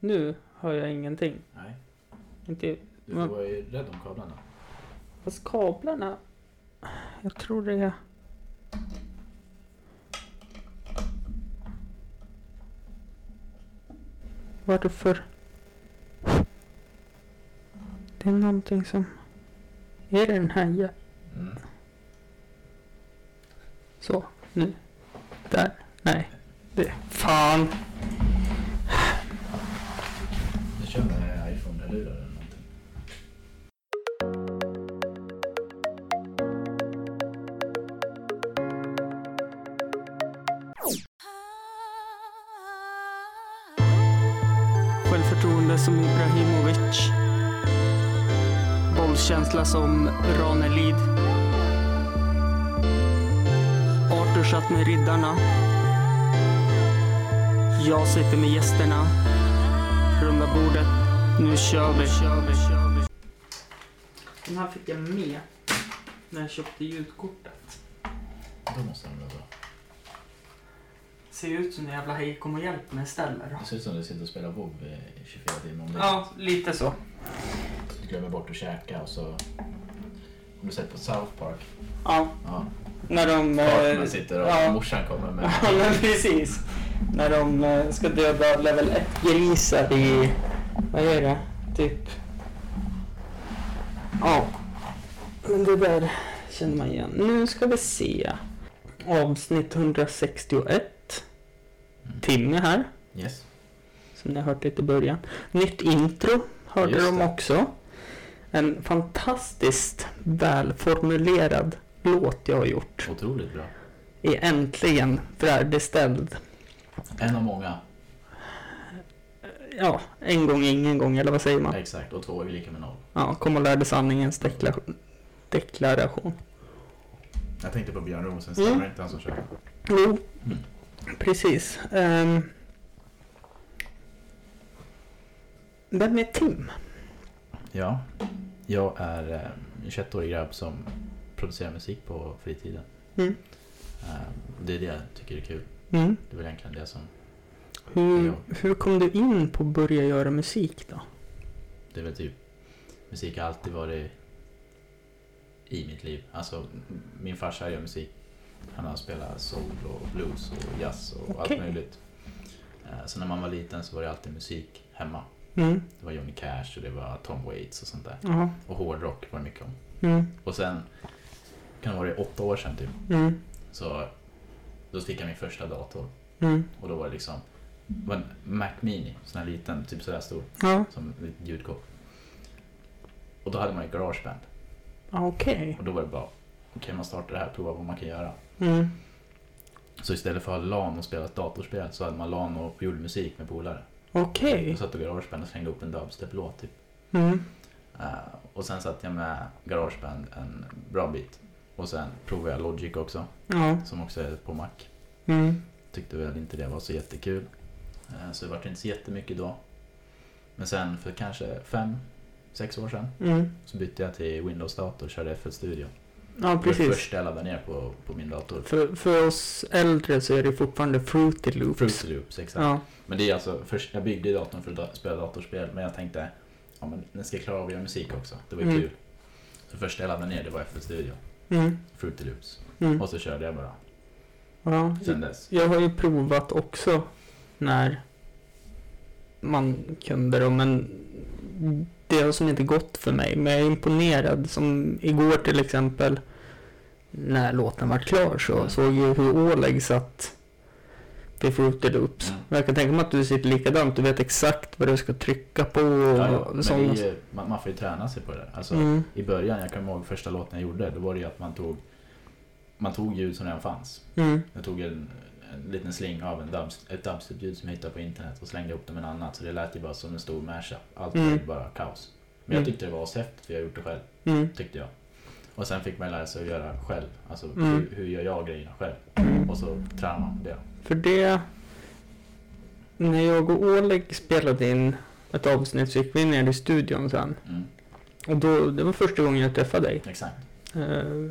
Nu hör jag ingenting. Nej. Inte... Du får vara rädd om kablarna. Fast kablarna... Jag tror det är... Varför? Det är någonting som... Är det den här jä- Mm. Så, nu. Där. Nej. Det... Fan! Kör med iPhone-lurar eller någonting. Självförtroende som Ibrahimovic. Bollkänsla som Ranelid. Arthur satt med riddarna. Jag sitter med gästerna. Runda bordet. Nu kör vi. Den här fick jag med när jag köpte ljudkortet. Då måste den vara bra. Ser ut som en jävla hej kom och hjälp mig istället. Det ser ut som du sitter och spelar WoW i 24 timmar om dagen. Ja, lite så. Du glömmer bort att käka och så... Om du sett på South Park. Ja, Ja. när de... Partnerna eh, sitter och ja. morsan kommer med... Ja, men precis. När de eh, ska döda level 1 grisar i... Vad är det? Typ... Ja. Men det där känner man igen. Nu ska vi se. Avsnitt 161. Timme här. Yes. Som ni har hört lite i början. Nytt intro hörde Just de det. också. En fantastiskt välformulerad låt jag har gjort. Otroligt bra. Är äntligen färdigställd. En av många. Ja, en gång ingen gång, eller vad säger man? Exakt. Och två är lika med noll. Ja, kom och lärde sanningens dekla- deklaration. Jag tänkte på Björn Rosengren, Mm. stämmer inte han som kör? Jo, Mm. precis. Um, vem är Tim? Ja. Jag är eh, en 21-årig grabb som producerar musik på fritiden. Mm. Eh, det är det jag tycker är kul. Mm. Det är väl egentligen det som... Hur, hur kom du in på att börja göra musik då? Det är väl typ... Musik har alltid varit i mitt liv. Alltså, min farsa gör musik. Han har spelat soul och blues och jazz och Okej. allt möjligt. Eh, Så när man var liten så var det alltid musik hemma. Mm. Det var Johnny Cash och det var Tom Waits och sånt där. Jaha. Och hårdrock var det mycket om. Mm. Och sen, kan det vara åtta år sedan typ, Mm. så då fick jag min första dator. Mm. Och då var det liksom, det var en Mac Mini, sån här liten, typ sådär stor, Ja, som ett ljudkort. Och då hade man ju Garageband. okej. Och då var det bara, okej man startar det här, prova vad man kan göra. Mm. Så istället för att ha LAN och spela ett datorspel så hade man LAN och gjorde musik med polare. Okej. Och satt och Garageband och slängde upp en dubstep-låt typ. Mm. Eh, och sen satt jag med Garageband en bra bit. Och sen provade jag Logic också, Ja. som också är på Mac. Mm. Tyckte väl inte det var så jättekul. Eh, Så det var inte så jättemycket då. Men sen för kanske fem, sex år sedan Mm. så bytte jag till Windows-dator och körde FL Studio. Ja, Det var det precis. första jag laddade ner på, på min dator. För, för oss äldre så är det fortfarande Fruity Loops. Fruity Loops, exakt. Ja. Men det är alltså, först, jag byggde datorn för att spela datorspel men jag tänkte, ja men den ska klara av att göra musik också. Det var ju Mm. kul. Så första jag laddade ner det var FL Studio, Mm. Fruity Loops. Mm. Och så körde jag bara, Ja. sen dess. Jag har ju provat också när man kunde då, men det har som inte gått för mig. Men jag är imponerad. Som igår till exempel, när låten var klar så Mm. såg jag hur Oleg satt vid Fruity Loops. Mm. Men jag kan tänka mig att du sitter likadant. Du vet exakt vad du ska trycka på och Ja, ja, är, ju- man, man får ju träna sig på det. Alltså, Mm. I början, jag kommer ihåg första låten jag gjorde, då var det ju att man tog man tog ljud som redan fanns. Mm. Jag tog en, en liten sling av en dubs, ett dubstep-ljud som jag hittade på internet och slängde ihop det med en annat. Så det lät ju bara som en stor mashup. Allt Mm. blev bara kaos. Men jag Mm. tyckte det var häftigt för jag har gjort det själv, Mm. tyckte jag. Och sen fick man lära sig att göra själv. Alltså Mm. hur, hur gör jag grejerna själv? Mm. Och så tränar man på det. För det... När jag och Oleg spelade in ett avsnitt så gick vi ner i studion sen. Mm. Och då, det var första gången jag träffade dig. Exakt. Eh,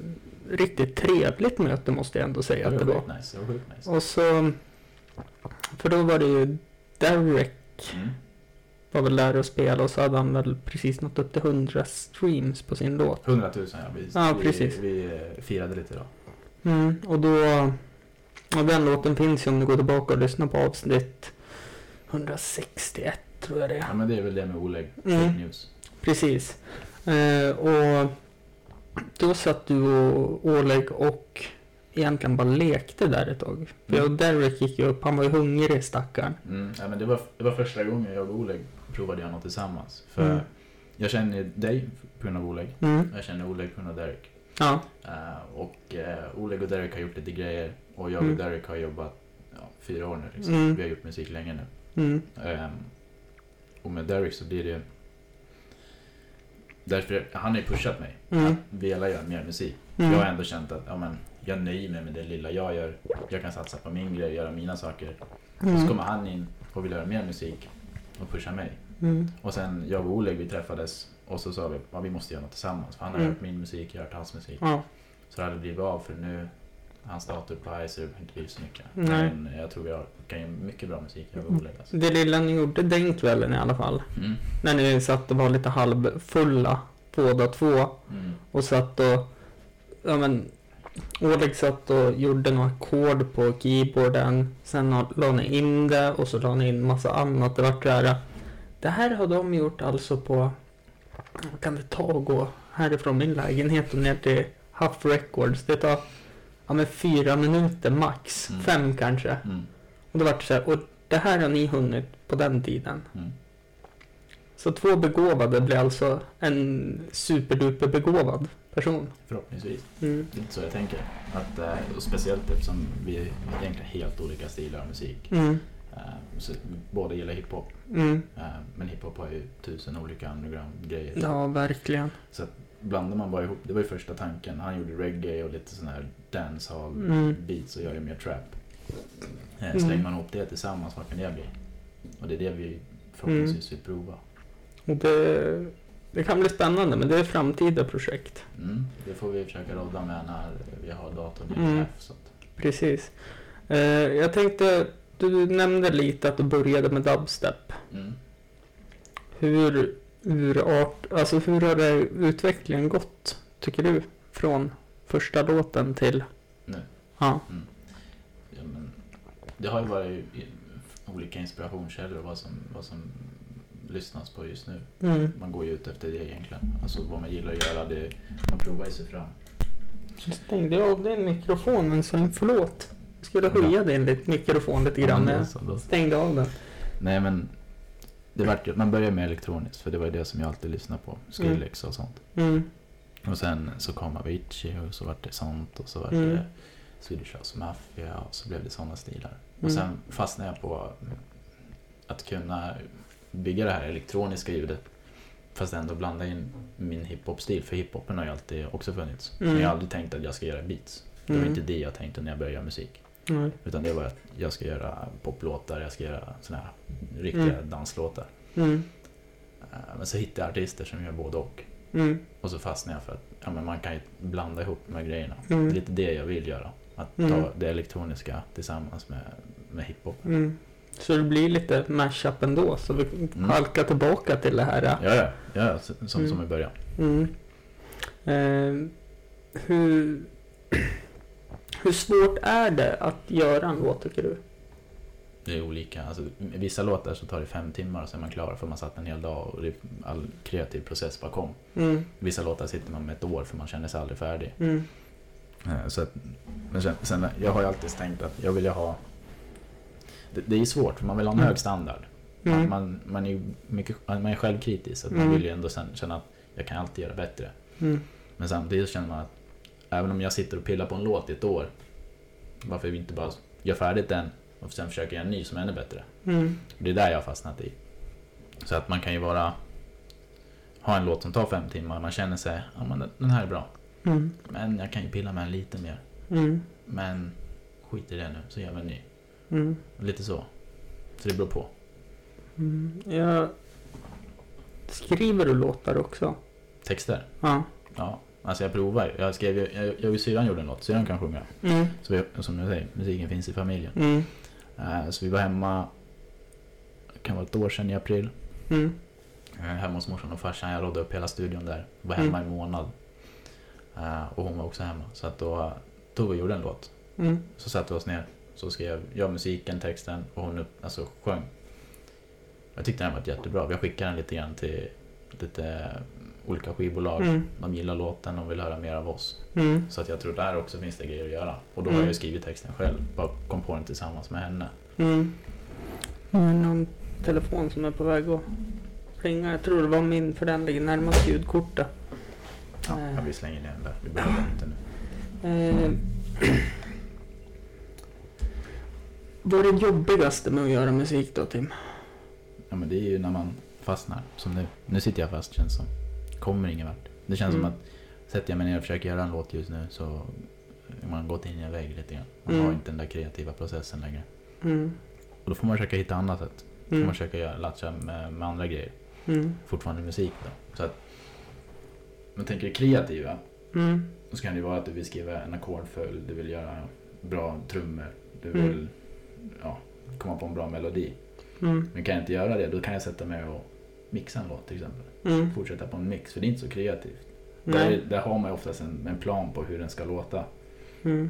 riktigt trevligt möte måste jag ändå säga att det det var sjukt nice. Det var nice. Och så... För då var det ju Derek Mm. var väl där och spelade och så hade han väl precis nått upp till 100 streams på sin låt. 100 000 ja. Vi, Ja, precis. Vi, vi eh, firade lite idag. Mm, och då... Och den låten finns ju om du går tillbaka och lyssnar på avsnitt 161 tror jag det är. Ja men det är väl det med Oleg. Mm. News. Precis. Eh, och då satt du och Oleg och egentligen bara lekte där ett tag. För jag och Derek gick ju upp, han var ju hungrig stackaren. Mm. Ja, men det, var, det var första gången jag och Oleg provade göra något tillsammans. För Mm. jag känner dig på grund av Oleg. Mm. Jag känner Oleg på grund av Derek. Ja. Eh, och uh, Oleg och Derek har gjort lite grejer. Och jag Mm. och Derek har jobbat ja, fyra år nu. Liksom. Mm. Vi har gjort musik länge nu. Mm. Ehm, och med Derek så blir det... Därför, han har ju pushat mig Mm. att vilja göra mer musik. Mm. Jag har ändå känt att ja, men, jag nöjer mig med det lilla jag gör. Jag kan satsa på min grej, göra mina saker. Och så Mm. kommer han in och vill göra mer musik och pusha mig. Mm. Och sen jag och Oleg vi träffades och så sa vi att ja, vi måste göra något tillsammans. För han har Mm. hört min musik, jag har hört hans musik. Ja. Så det hade blivit av för nu, hans dator på Icer inte blivit så mycket. Nej. Men jag tror har, kan göra mycket bra musik, jag och Oleg. Alltså. Det lilla ni gjorde den kvällen i alla fall. Mm. När ni satt och var lite halvfulla båda två. Mm. Och satt och... Ja men... Oleg satt och gjorde några ackord på keyboarden. Sen la- ni in det och så la ni in massa annat. Det vart där. Det här har de gjort alltså på... Kan det ta att gå härifrån min lägenhet och ner till Huff Records? Det tar... Ja men fyra minuter max. Mm. Fem kanske. Mm. Och det vart så här, och det här har ni hunnit på den tiden. Mm. Så två begåvade blir alltså en superduper begåvad person. Förhoppningsvis. Mm. Det är inte så jag tänker. Att, eh, och speciellt eftersom vi egentligen helt olika stilar av musik. Mm. Eh, Så båda gillar hiphop. Mm. eh, Men hiphop har ju tusen olika underground-grejer. Ja, verkligen. Blandar man bara ihop, det var ju första tanken. Han gjorde reggae och lite sån här dancehall Mm. beats och jag gör mer trap. Eh, Mm. Slänger man ihop det tillsammans, vad kan det bli? Och det är det vi förhoppningsvis vill prova. Och det, det kan bli spännande, men det är framtida projekt. Mm. Det får vi försöka rodda med när vi har datorn i Mm. mm. Precis. Eh, jag tänkte, du nämnde lite att du började med dubstep. mm. Hur, hur, art, alltså hur har det utvecklingen gått, tycker du? Från första låten till... Nu. Ja. Ja, men det har ju varit olika inspirationskällor vad som, vad som lyssnas på just nu. Mm. Man går ju ut efter det egentligen. Alltså vad man gillar att göra, det, man provar ju sig fram. Så stängde jag av din mikrofon en sväng. Förlåt. Jag skulle höja din lite- mikrofon lite grann. Ja, Jag så, stängde av den. Nej men, det vart, man började med elektroniskt för det var det som jag alltid lyssnade på. Skrillex och sånt. Mm. Och sen så kom Avicii och så vart det sånt och så vart Mm. det Swedish House Mafia och så blev det sådana stilar. Mm. Och sen fastnade jag på att kunna bygga det här elektroniska ljudet fast ändå blanda in min hiphop-stil. För hiphopen har ju alltid också funnits. Mm. Men jag har aldrig tänkt att jag ska göra beats. Det var Mm. inte det jag tänkte när jag började göra musik. Nej. Utan det var att jag ska göra poplåtar, jag ska göra såna här riktiga Mm. danslåtar. Mm. Eh, Men så hittade jag artister som gör både och. Mm. Och så fastnade jag för att ja, men man kan ju blanda ihop de här grejerna. Mm. Det är lite det jag vill göra. Att Mm. ta det elektroniska tillsammans med, med hiphop. Mm. Så det blir lite mashup ändå. Så vi Mm. halkar tillbaka till det här. Ja, ja, ja som, som Mm. i början. Mm. Eh, hur, hur svårt är det att göra en låt tycker du? Det är olika. Alltså, vissa låtar så tar det fem timmar och så är man klar för man satt en hel dag och är all kreativ process bakom. Mm. Vissa låtar sitter man med ett år för man känner sig aldrig färdig. Mm. Eh, Så att, men sen, sen, jag har ju alltid tänkt att jag vill ju ha... Det, det är ju svårt, för man vill ha en Mm. hög standard. Man, Mm. man, man, är ju mycket, man är självkritisk, så att Mm. man vill ju ändå sen känna att jag kan alltid göra bättre. Mm. Men samtidigt känner man att även om jag sitter och pillar på en låt i ett år, varför vi inte bara gör färdigt den och sen försöker göra en ny som är ännu bättre. Mm. Det är där jag har fastnat i. Så att man kan ju vara ha en låt som tar fem timmar, man känner sig, ja men den här är bra. Mm. Men jag kan ju pilla med den lite mer. Mm. Men skit i det nu, så gör vi en ny. Mm. Lite så. Så det beror på. Mm. Jag... Skriver du låtar också? Texter? Ja. Ja. Alltså jag provar ju. Jag skrev jag, jag och syrran gjorde en låt, syrran kan sjunga. Mm. Så vi, som jag säger, musiken finns i familjen. Mm. Eh, så vi var hemma, det kan vara ett år sedan i april. Mm. Eh, hemma hos morsan och farsan. Jag rådde upp hela studion där. Var Mm. hemma i en månad. Eh, och hon var också hemma. Så att då tog vi och gjorde en låt. Mm. Så satte vi oss ner. Så skrev jag musiken, texten och hon upp, alltså, sjöng. Jag tyckte den var jättebra. Vi skickade den lite grann till lite olika skivbolag. Mm. De gillar låten och vill höra mer av oss. Mm. Så att jag tror där också finns det grejer att göra. Och då Mm. har jag ju skrivit texten själv. Bara kom på den tillsammans med henne. Mm. Det är någon telefon som är på väg att ringa. Jag tror det var min för den ligger närmast ljudkortet. Ja, Eh. vi slänger ner den där. Vi behöver den inte nu. Eh, vad är det jobbigaste med att göra musik då Tim? Ja, men det är ju när man fastnar. Som nu. Nu sitter jag fast känns som. Kommer ingen vart. Det känns Mm. som att sätter jag mig ner och försöker göra en låt just nu så har man gått in i en vägg lite grann. Man Mm. har inte den där kreativa processen längre. Mm. Och då får man försöka hitta annat sätt. Då får Mm. man försöka latcha med, med andra grejer. Mm. Fortfarande musik då. Så att, man tänker det kreativa. Mm. Då kan det vara att du vill skriva en ackordföljd, du vill göra bra trummor, du vill ja, komma på en bra melodi. Men kan jag inte göra det, då kan jag sätta mig och mixa en låt till exempel. Mm. Fortsätta på en mix, för det är inte så kreativt. Där, där har man ju oftast en, en plan på hur den ska låta. Mm.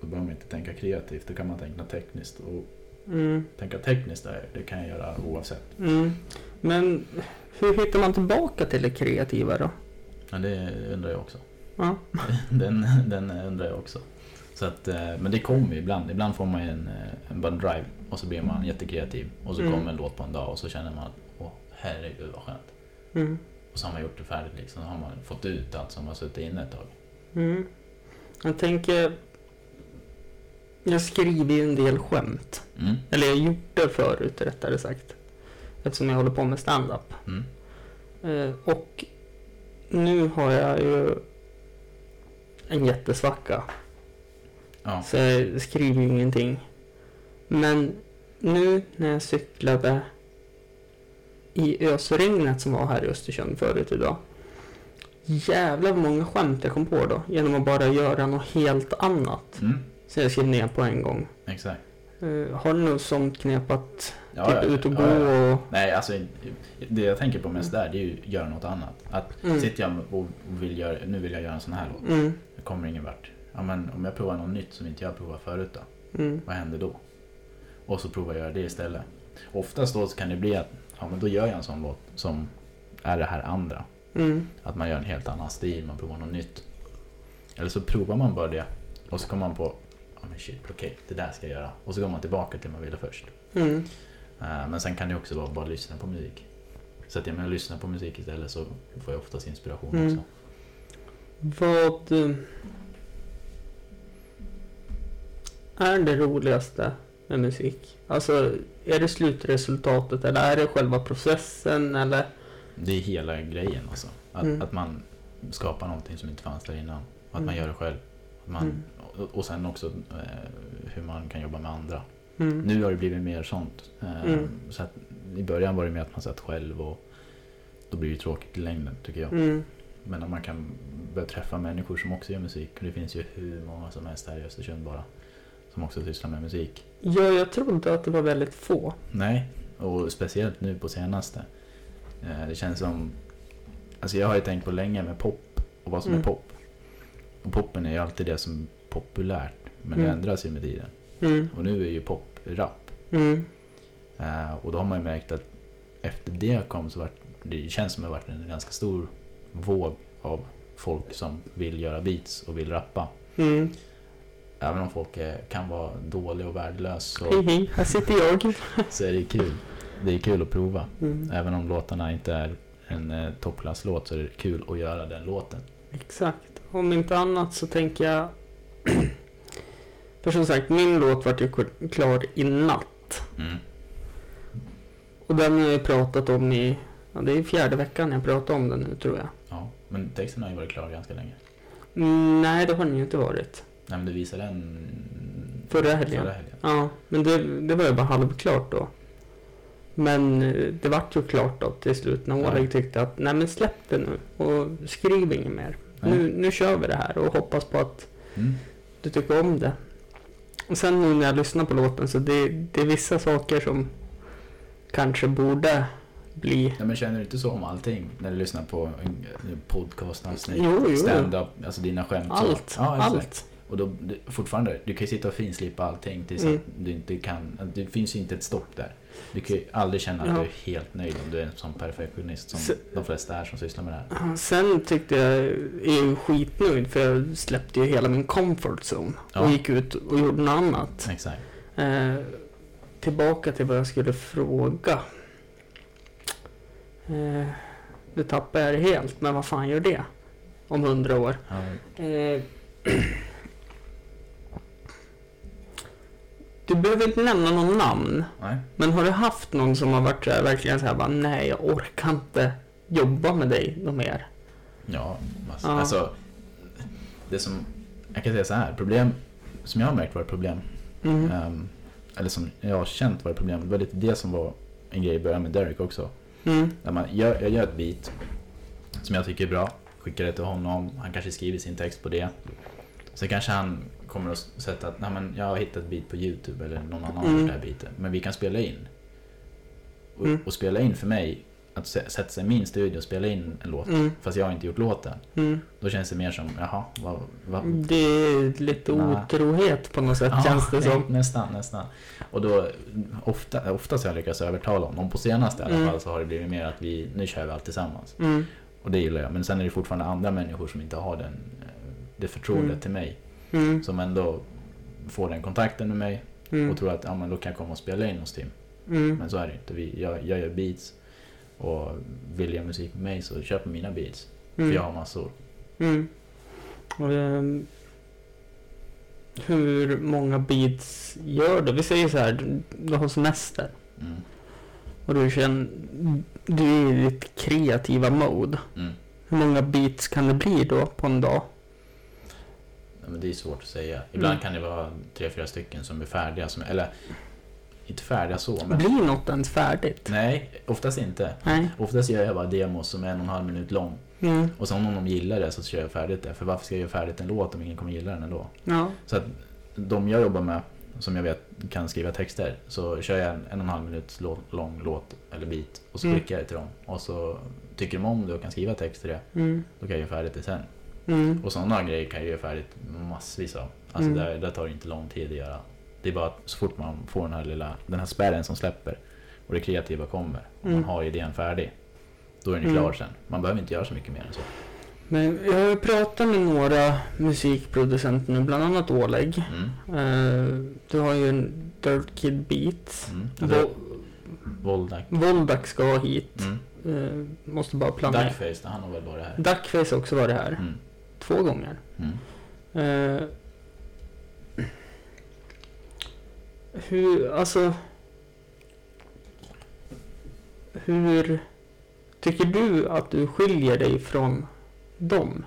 Då behöver man inte tänka kreativt, då kan man tänka tekniskt. Och Mm. tänka tekniskt där, det kan jag göra oavsett. Mm. Men hur hittar man tillbaka till det kreativa då? Ja, det undrar jag också. Ja. Den, den undrar jag också. Så att, eh, men det kommer ju ibland. Ibland får man en, eh, en bara drive och så blir man jättekreativ. Och så Mm. kommer en låt på en dag och så känner man att åh herregud vad skönt. Mm. Och så har man gjort det färdigt liksom. Så har man fått ut allt som har suttit inne ett tag. Mm. Jag tänker... Jag skriver ju en del skämt. Mm. Eller jag har gjort det förut rättare sagt. Eftersom jag håller på med stand-up. Mm. Eh, och nu har jag ju en jättesvacka. Ja. Så jag skriver ju ingenting. Men nu när jag cyklade i ösregnet som var här i Östersund förut idag. Jävlar vad många skämt jag kom på då. Genom att bara göra något helt annat. Mm. Så jag skrev ner på en gång. Exakt. Eh, har du något sånt knep att Ja, typ ja, ut och ja, gå och... Nej, alltså det jag tänker på mest där det är ju att göra något annat. Att Mm. sitter jag och vill göra, nu vill jag göra en sån här låt. Mm, Jag kommer ingen vart. Ja, men om jag provar något nytt som inte jag provat förut då. mm, Vad händer då? Och så provar jag göra det istället. Oftast då så kan det bli att ja, men då gör jag en sån låt som är det här andra. mm, Att man gör en helt annan stil, man provar något nytt. Eller så provar man bara det och så kommer man på ja men shit, okej, det där ska jag göra. Och så går man tillbaka till det man ville först. mm, Eh, Men sen kan det också vara bara lyssna på musik. Så att jag menar, lyssna på musik istället så får jag oftast inspiration Mm. också. Vad eh, är det roligaste med musik? Alltså, är det slutresultatet eller är det själva processen eller? Det är hela grejen alltså. Att, Mm. att man skapar någonting som inte fanns där innan. Att man Mm. gör det själv. Man, Mm. och, och sen också eh, hur man kan jobba med andra. Mm. Nu har det blivit mer sånt. Eh, Mm. så att, I början var det mer att man satt själv och då blir det tråkigt i längden tycker jag. Mm. Men om man kan börja träffa människor som också gör musik. Och det finns ju hur många som helst här i Östersund bara. Som också sysslar med musik. Ja, jag trodde att det var väldigt få. Nej, och speciellt nu på senaste. Eh, Det känns som... Alltså jag har ju tänkt på länge med pop och vad som Mm. är pop. Och poppen är ju alltid det som är populärt. Men det Mm. ändras ju med tiden. Mm. Och nu är ju pop rap. Mm. Eh, Och då har man ju märkt att efter det kom så vart det känns som att det varit en ganska stor våg av folk som vill göra beats och vill rappa. Även om folk är, kan vara dåliga och värdelös så, Hej hej, här sitter jag. så är det kul. Det är kul att prova. Mm. Även om låtarna inte är en eh, toppklasslåt så är det kul att göra den låten. Exakt. Om inte annat så tänker jag... För som sagt, min låt vart ju klar i natt. Mm. Och den har jag pratat om i... Ja, det är fjärde veckan jag pratar om den nu tror jag. Ja, men texten har ju varit klar ganska länge. Mm, nej, det har den ju inte varit. Nej, men du visade den Förra helgen. Förra helgen. Ja, men det, det var ju bara halvklart då. Men eh, det vart ju klart då till slut när Ja. Oleg tyckte att nej men släpp det nu och skriv inget mer. Nej. Nu, nu kör vi det här och hoppas på att Mm. du tycker om det. Och sen nu när jag lyssnar på låten så det, det är vissa saker som kanske borde bli... Ja, men känner du inte så om allting när du lyssnar på en en podcast, avsnitt, Jo, jo. stand-up, alltså dina skämt? Allt, Ja, allt. Och då, fortfarande, du kan ju sitta och finslipa allting tills Mm. att du inte kan, det finns ju inte ett stopp där. Du kan ju aldrig känna att Ja. du är helt nöjd om du är en sån perfektionist som Så- de flesta är som sysslar med det här. Sen tyckte jag, är ju skitnöjd för jag släppte ju hela min comfort zone och Ja. gick ut och gjorde något annat. Exakt. Eh, tillbaka till vad jag skulle fråga. Eh, nu tappar helt, men vad fan gör det? Om hundra år. Ja, Eh, du behöver inte nämna någon namn, nej. men har du haft någon som har varit så här, verkligen så här bara, nej jag orkar inte jobba med dig något mer? Ja, alltså, Ja. alltså det som, jag kan säga så här, problem som jag har märkt var ett problem, Mm. ehm, eller som jag har känt var ett problem, det var lite det som var en grej i början med Derek också. Mm. När man gör, jag gör ett beat som jag tycker är bra, skickar det till honom, han kanske skriver sin text på det. Sen kanske han kommer att sätta att Nej, men jag har hittat ett beat på YouTube eller någon annan har Mm. det här beatet. Men vi kan spela in. Och, Mm. och spela in för mig, att sä- sätta sig i min studio och spela in en låt, Mm. fast jag har inte gjort låten. Mm. Då känns det mer som, jaha, vad... vad Det är lite Nej. otrohet på något sätt Ja, känns det som. Nästan, nästan. Och då, ofta, oftast har jag lyckats övertala honom. På senaste i alla Mm. fall så har det blivit mer att vi, nu kör vi allt tillsammans. Mm. Och det gillar jag. Men sen är det fortfarande andra människor som inte har den, eh, det förtroendet Mm. till mig. Mm. Som ändå får den kontakten med mig Mm. och tror att ja, men då kan jag komma och spela in hos Tim. Mm. Men så är det inte. Vi, jag, jag gör beats och vill jag musik med mig så köp mina beats. För Mm. jag har massor. Mm. Och, ehm, hur många beats gör du? Vi säger så här, du, du har semester Mm. och du känner, du är i ditt kreativa mode. Hur många beats kan det bli då på en dag? Men det är svårt att säga. Ibland Mm. kan det vara tre, fyra stycken som är färdiga. Som, eller inte färdiga så, men... Blir något ens färdigt? Nej, oftast inte. Nej. Oftast gör jag bara demos som är en och en halv minut lång. Mm. Och sen om de gillar det så kör jag färdigt det. För varför ska jag göra färdigt en låt om ingen kommer gilla den ändå? Ja. Så att de jag jobbar med, som jag vet kan skriva texter, så kör jag en, en och en halv minut lång, lång låt eller beat och så Mm. skickar jag det till dem. Och så tycker de om det och kan skriva text till det, Mm. då kan jag göra färdigt det sen. Mm. Och sådana grejer kan jag göra färdigt massvis av. Alltså Mm. där, där tar det inte lång tid att göra. Det är bara att så fort man får den här lilla, den här spärren som släpper och det kreativa kommer och Mm. man har idén färdig. Då är den Mm. klar sen. Man behöver inte göra så mycket mer än så. Men jag har ju pratat med några musikproducenter nu, bland annat Oleg. Eh, du har ju en Dirt Kid Beats. Mm. Vo- Voldak. Voldak ska hit. Mm. Eh, måste bara planera. Duckface, han har väl varit här. Duckface har också varit här. Mm. Två gånger. Mm. Eh, hur, alltså... Hur tycker du att du skiljer dig från dem?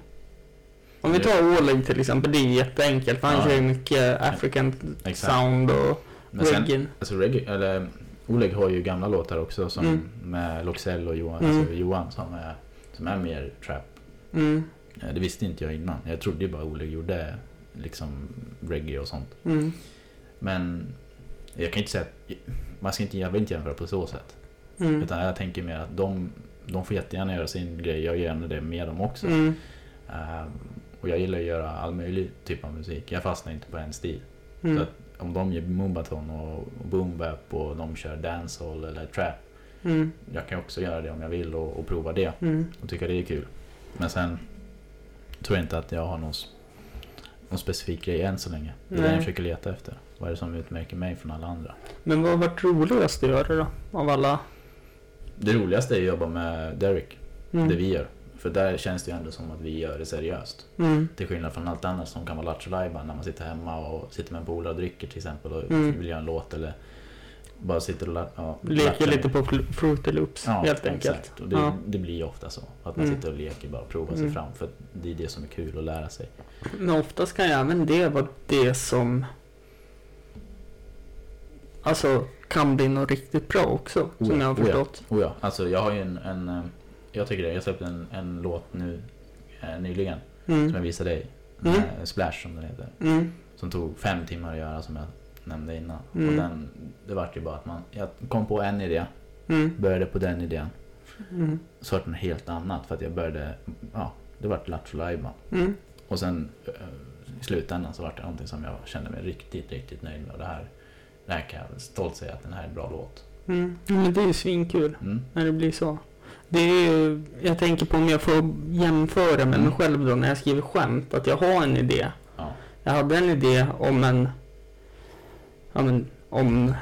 Om vi tar Oleg till exempel, det är jätteenkelt för han Ja. kör ju mycket African Exakt. sound och Men sen, reggae. alltså reggae, eller Oleg har ju gamla låtar också som Mm. med Loxell och Johan, Mm. alltså Johan som är, som är mer trap. Mm, Det visste inte jag innan. Jag trodde ju bara Oleg gjorde liksom reggae och sånt. mm, Men jag kan inte säga att, man ska inte, jag vill inte jämföra på så sätt. mm, Utan jag tänker mer att de, de får jättegärna göra sin grej, jag gör gärna det med dem också. mm, Ehm, och jag gillar att göra all möjlig typ av musik, jag fastnar inte på en stil. mm, Så att om de gör moombaton och, och boom bap och de kör dancehall eller trap, mm, jag kan också göra det om jag vill och, och prova det mm, och tycka det är kul. Men sen tror inte att jag har någon, någon specifik grej än så länge. Det är det jag försöker leta efter. Vad är det som utmärker mig från alla andra? Men vad har varit roligast att göra då? Av alla? Det roligaste är att jobba med Derek, Mm, det vi gör. För där känns det ju ändå som att vi gör det seriöst. mm, Till skillnad från allt annat som kan vara lattjo när man sitter hemma och sitter med en polare och dricker till exempel och Mm. vill göra en låt eller bara sitter och ja, Leker lite på Fruity Loops Ja, helt enkelt. Exakt. Och det, Ja. det blir ju ofta så. Att man Mm. sitter och leker bara och provar sig Mm. fram. För det är det som är kul att lära sig. Men oftast kan ju även det vara det som Alltså kan bli något riktigt bra också. Oh som ja, jag har oh ja. förstått. Oh ja, alltså jag har ju en, en eh, jag tycker det, jag släppte en, en låt nu eh, nyligen som jag Mm. visade dig. Mm. Splash som den heter. Mm. Som tog fem timmar att göra som jag nämnde innan. Mm. Och den, det vart ju bara att man, jag kom på en idé Mm. Började på den idén. Mm. Så vart det något helt annat för att jag började, ja, det vart Lattjo. Mm. Och sen eh, i slutändan så vart det någonting som jag kände mig riktigt, riktigt nöjd med. Och det här, det här kan jag stolt säga att den här är en bra låt. Mm. Men det är ju svinkul Mm. när det blir så. Det är ju, jag tänker på om jag får jämföra med mig Mm. själv då när jag skriver skämt. Att jag har en idé. Ja. Jag hade en idé om en... Ja men om...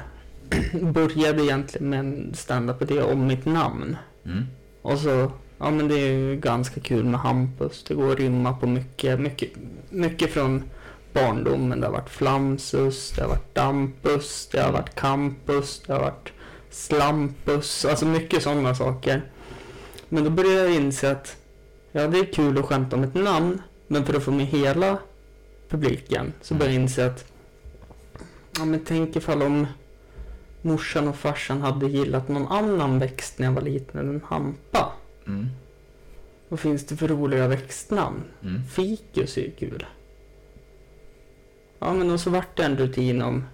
började egentligen med en standup-idé om mitt namn. Mm. Och så... Ja men det är ju ganska kul med Hampus. Det går att rimma på mycket. Mycket, mycket från barndomen. Det har varit Flamsus, det har varit Dampus, det har varit Campus, det har varit Slampus. Alltså mycket sådana saker. Men då började jag inse att ja, det är kul att skämta om ett namn. Men för att få med hela publiken så började jag inse att ja, men tänk ifall om morsan och farsan hade gillat någon annan växt när jag var liten än en hampa. Mm. Vad finns det för roliga växtnamn? Mm. Fikus är ju kul. Ja men och så vart det en rutin om...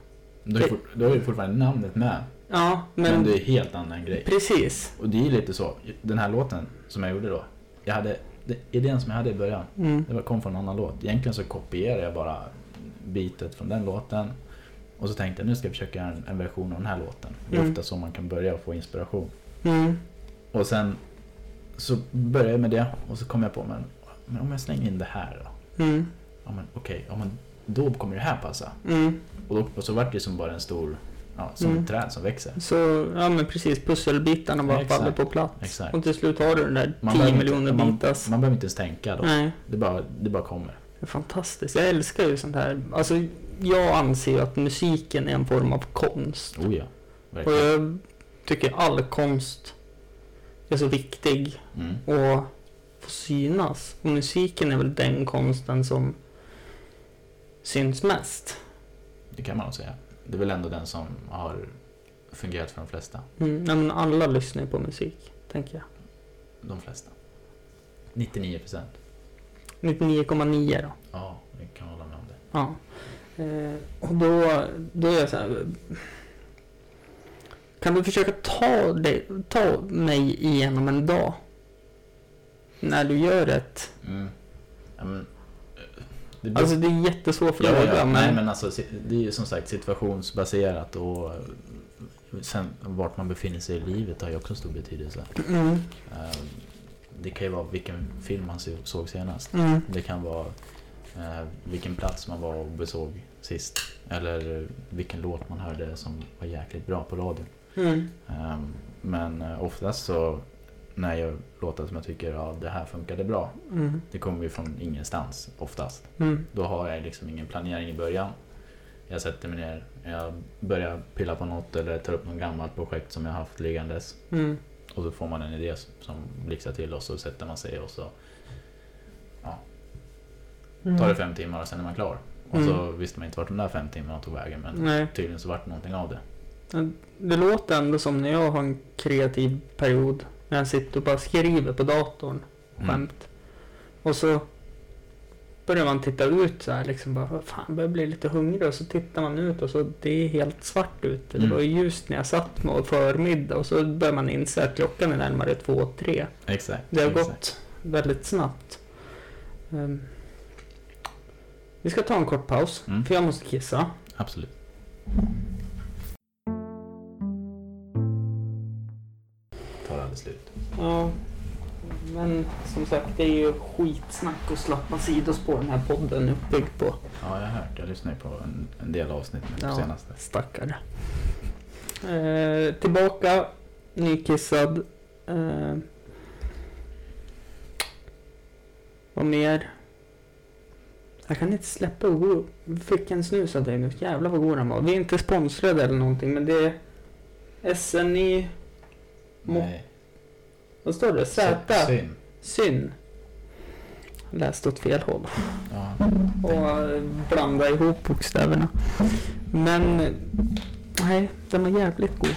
Då, är, fort- då är ju fortfarande namnet med. Ja Men, men... det är en helt annan grej. Precis. Och det är lite så. Den här låten som jag gjorde då. Jag hade, det, idén som jag hade i början. Mm. Det kom från en annan låt. Egentligen så kopierade jag bara bitet från den låten. Och så tänkte jag nu ska jag försöka göra en, en version av den här låten. Det är Mm. ofta så man kan börja få inspiration. Mm. Och sen så började jag med det och så kom jag på men, men om jag slänger in det här då? Mm. Ja men okej, ja, men då kommer det här passa. Mm. Och, då, och så vart det som bara en stor, ja, som Mm. ett träd som växer. Så, ja men precis, pusselbitarna bara Exakt. faller på plats. Exakt. Och till slut har du den där Man 10 behöver miljoner man, bitars. man behöver inte ens tänka då. Nej, Det bara, det bara kommer. det är fantastiskt. Jag älskar ju sånt här. Alltså, jag anser att musiken är en form av konst. Oh ja, Och verkligen. jag tycker all konst är så viktig Mm. och få synas. Och musiken är väl den konsten som syns mest. Det kan man nog säga. Det är väl ändå den som har fungerat för de flesta. Mm, nej, men alla lyssnar ju på musik, tänker jag. De flesta. 99 procent. 99,9 då. Ja, jag kan hålla med om det. Ja. Eh, och då, då är jag så här. Kan du försöka ta, dig, ta mig igenom en dag? När du gör ett... Mm. Ja, men, eh, det beror- Alltså det är jättesvår fråga. ja, ja. men, Nej, men alltså, det är ju som sagt situationsbaserat och eh, sen vart man befinner sig i livet har ju också stor betydelse. Mm, Eh, Det kan ju vara vilken film man såg senast. mm, Det kan vara eh, vilken plats man var och besåg sist. Eller vilken låt man hörde som var jäkligt bra på radion. mm, Eh, men eh, oftast så när jag låtar som jag tycker ja, det här funkade bra. mm, Det kommer ju från ingenstans oftast. mm, Då har jag liksom ingen planering i början. Jag sätter mig ner, jag börjar pilla på något eller tar upp något gammalt projekt som jag haft liggandes. mm, Och så får man en idé som blixtrar till och så sätter man sig och så mm. tar det fem timmar och sen är man klar. Och så Mm. visste man inte vart de där fem timmarna tog vägen men Nej, tydligen så vart det någonting av det. det låter ändå som när jag har en kreativ period. När jag sitter och bara skriver på datorn. Mm. Skämt. Och så börjar man titta ut så här liksom bara, fan, börjar bli lite hungrig och så tittar man ut och så det är helt svart ute. Det Mm. var ju ljust när jag satt med förmiddag och så börjar man inse att klockan är närmare två, tre. Exakt. Det har exakt. gått väldigt snabbt. Ehm, vi ska ta en kort paus, Mm. för jag måste kissa. Absolut. Tar aldrig slut. Ja, men som sagt det är ju skitsnack och slappa sidospår den här podden är uppbyggd på. Ja, jag har hört. Jag lyssnar ju på en, en del avsnitt nu Ja. senaste. Stackare. Eh, tillbaka, nykissad. Eh, vad mer? Jag kan inte släppa god... Fick en snus av dig nu. Jävlar vad god den var. Vi är inte sponsrade eller någonting men det är SNI... Mo- Nej. Vad står det? Z? Syn. Syn. Läste åt fel håll. Ja. och eh, blanda ihop bokstäverna. Men nej, den var jävligt god.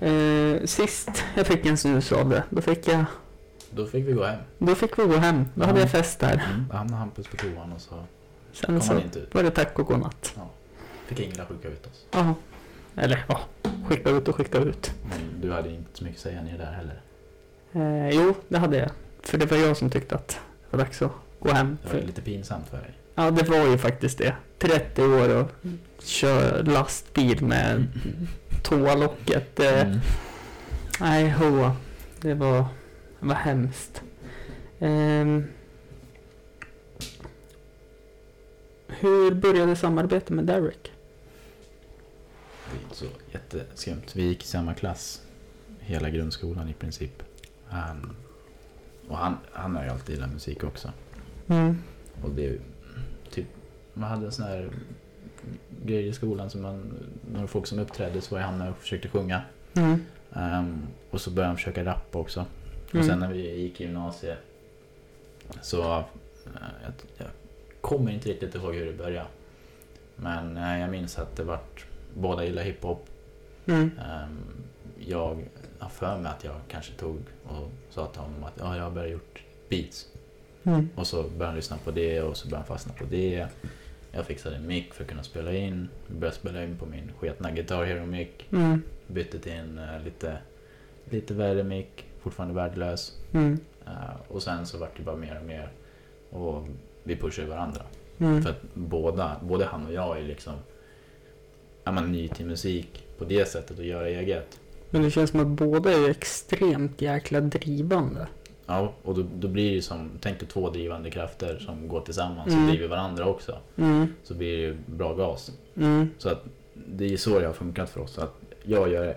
Eh, sist jag fick en snus av det, då fick jag, Då fick vi gå hem. då fick vi gå hem. Då hade Ja. jag fest där. Mm. Då hamnade Hampus på toan och så Sen så var det tack och godnatt. Fick Ingela skicka ut oss. Ja. Eller ja, skicka ut och skicka ut. Men du hade inte så mycket att säga ner där heller. Eh, jo, det hade jag. För det var jag som tyckte att det var dags att gå hem. Det var För, lite pinsamt för dig. ja, det var ju faktiskt det. 30 år och kör lastbil med toalocket. Eh, Mm. Nej, ho. Det var, det var hemskt. Ehm, hur började samarbetet med Derek? Det är inte så jätteskumt. Vi gick i samma klass hela grundskolan i princip. Han, och han, han har ju alltid gillat musik också. Mm. Och det typ, man hade en sån här grej i skolan som man, några folk som uppträdde så var han och försökte sjunga. Mm. Ehm, och så började han försöka rappa också. Mm. Och sen när vi gick i gymnasiet så eh, jag, jag kommer inte riktigt ihåg hur det började. Men eh, jag minns att det vart, båda gillar hiphop. Mm. Ehm, jag har för mig att jag kanske tog och sa till honom att ja, jag har börjat gjort beats. Mm. Och så började han lyssna på det och så började han fastna på det. Jag fixade en mick för att kunna spela in. Började spela in på min sketna Guitar Hero mick. Mm. Bytte till en eh, lite, lite värre mick. Fortfarande värdelös. Mm. Eh, och sen så vart det bara mer och mer. Och vi pushade varandra. Mm. För att båda, både han och jag är liksom är man ny till musik på det sättet och göra eget. Men det känns som att båda är extremt jäkla drivande. Ja, och då, då blir det ju som, tänk dig två drivande krafter som går tillsammans Mm. och driver varandra också. Mm. Så blir det ju bra gas. Mm. Så att det är ju så det har funkat för oss. Att jag gör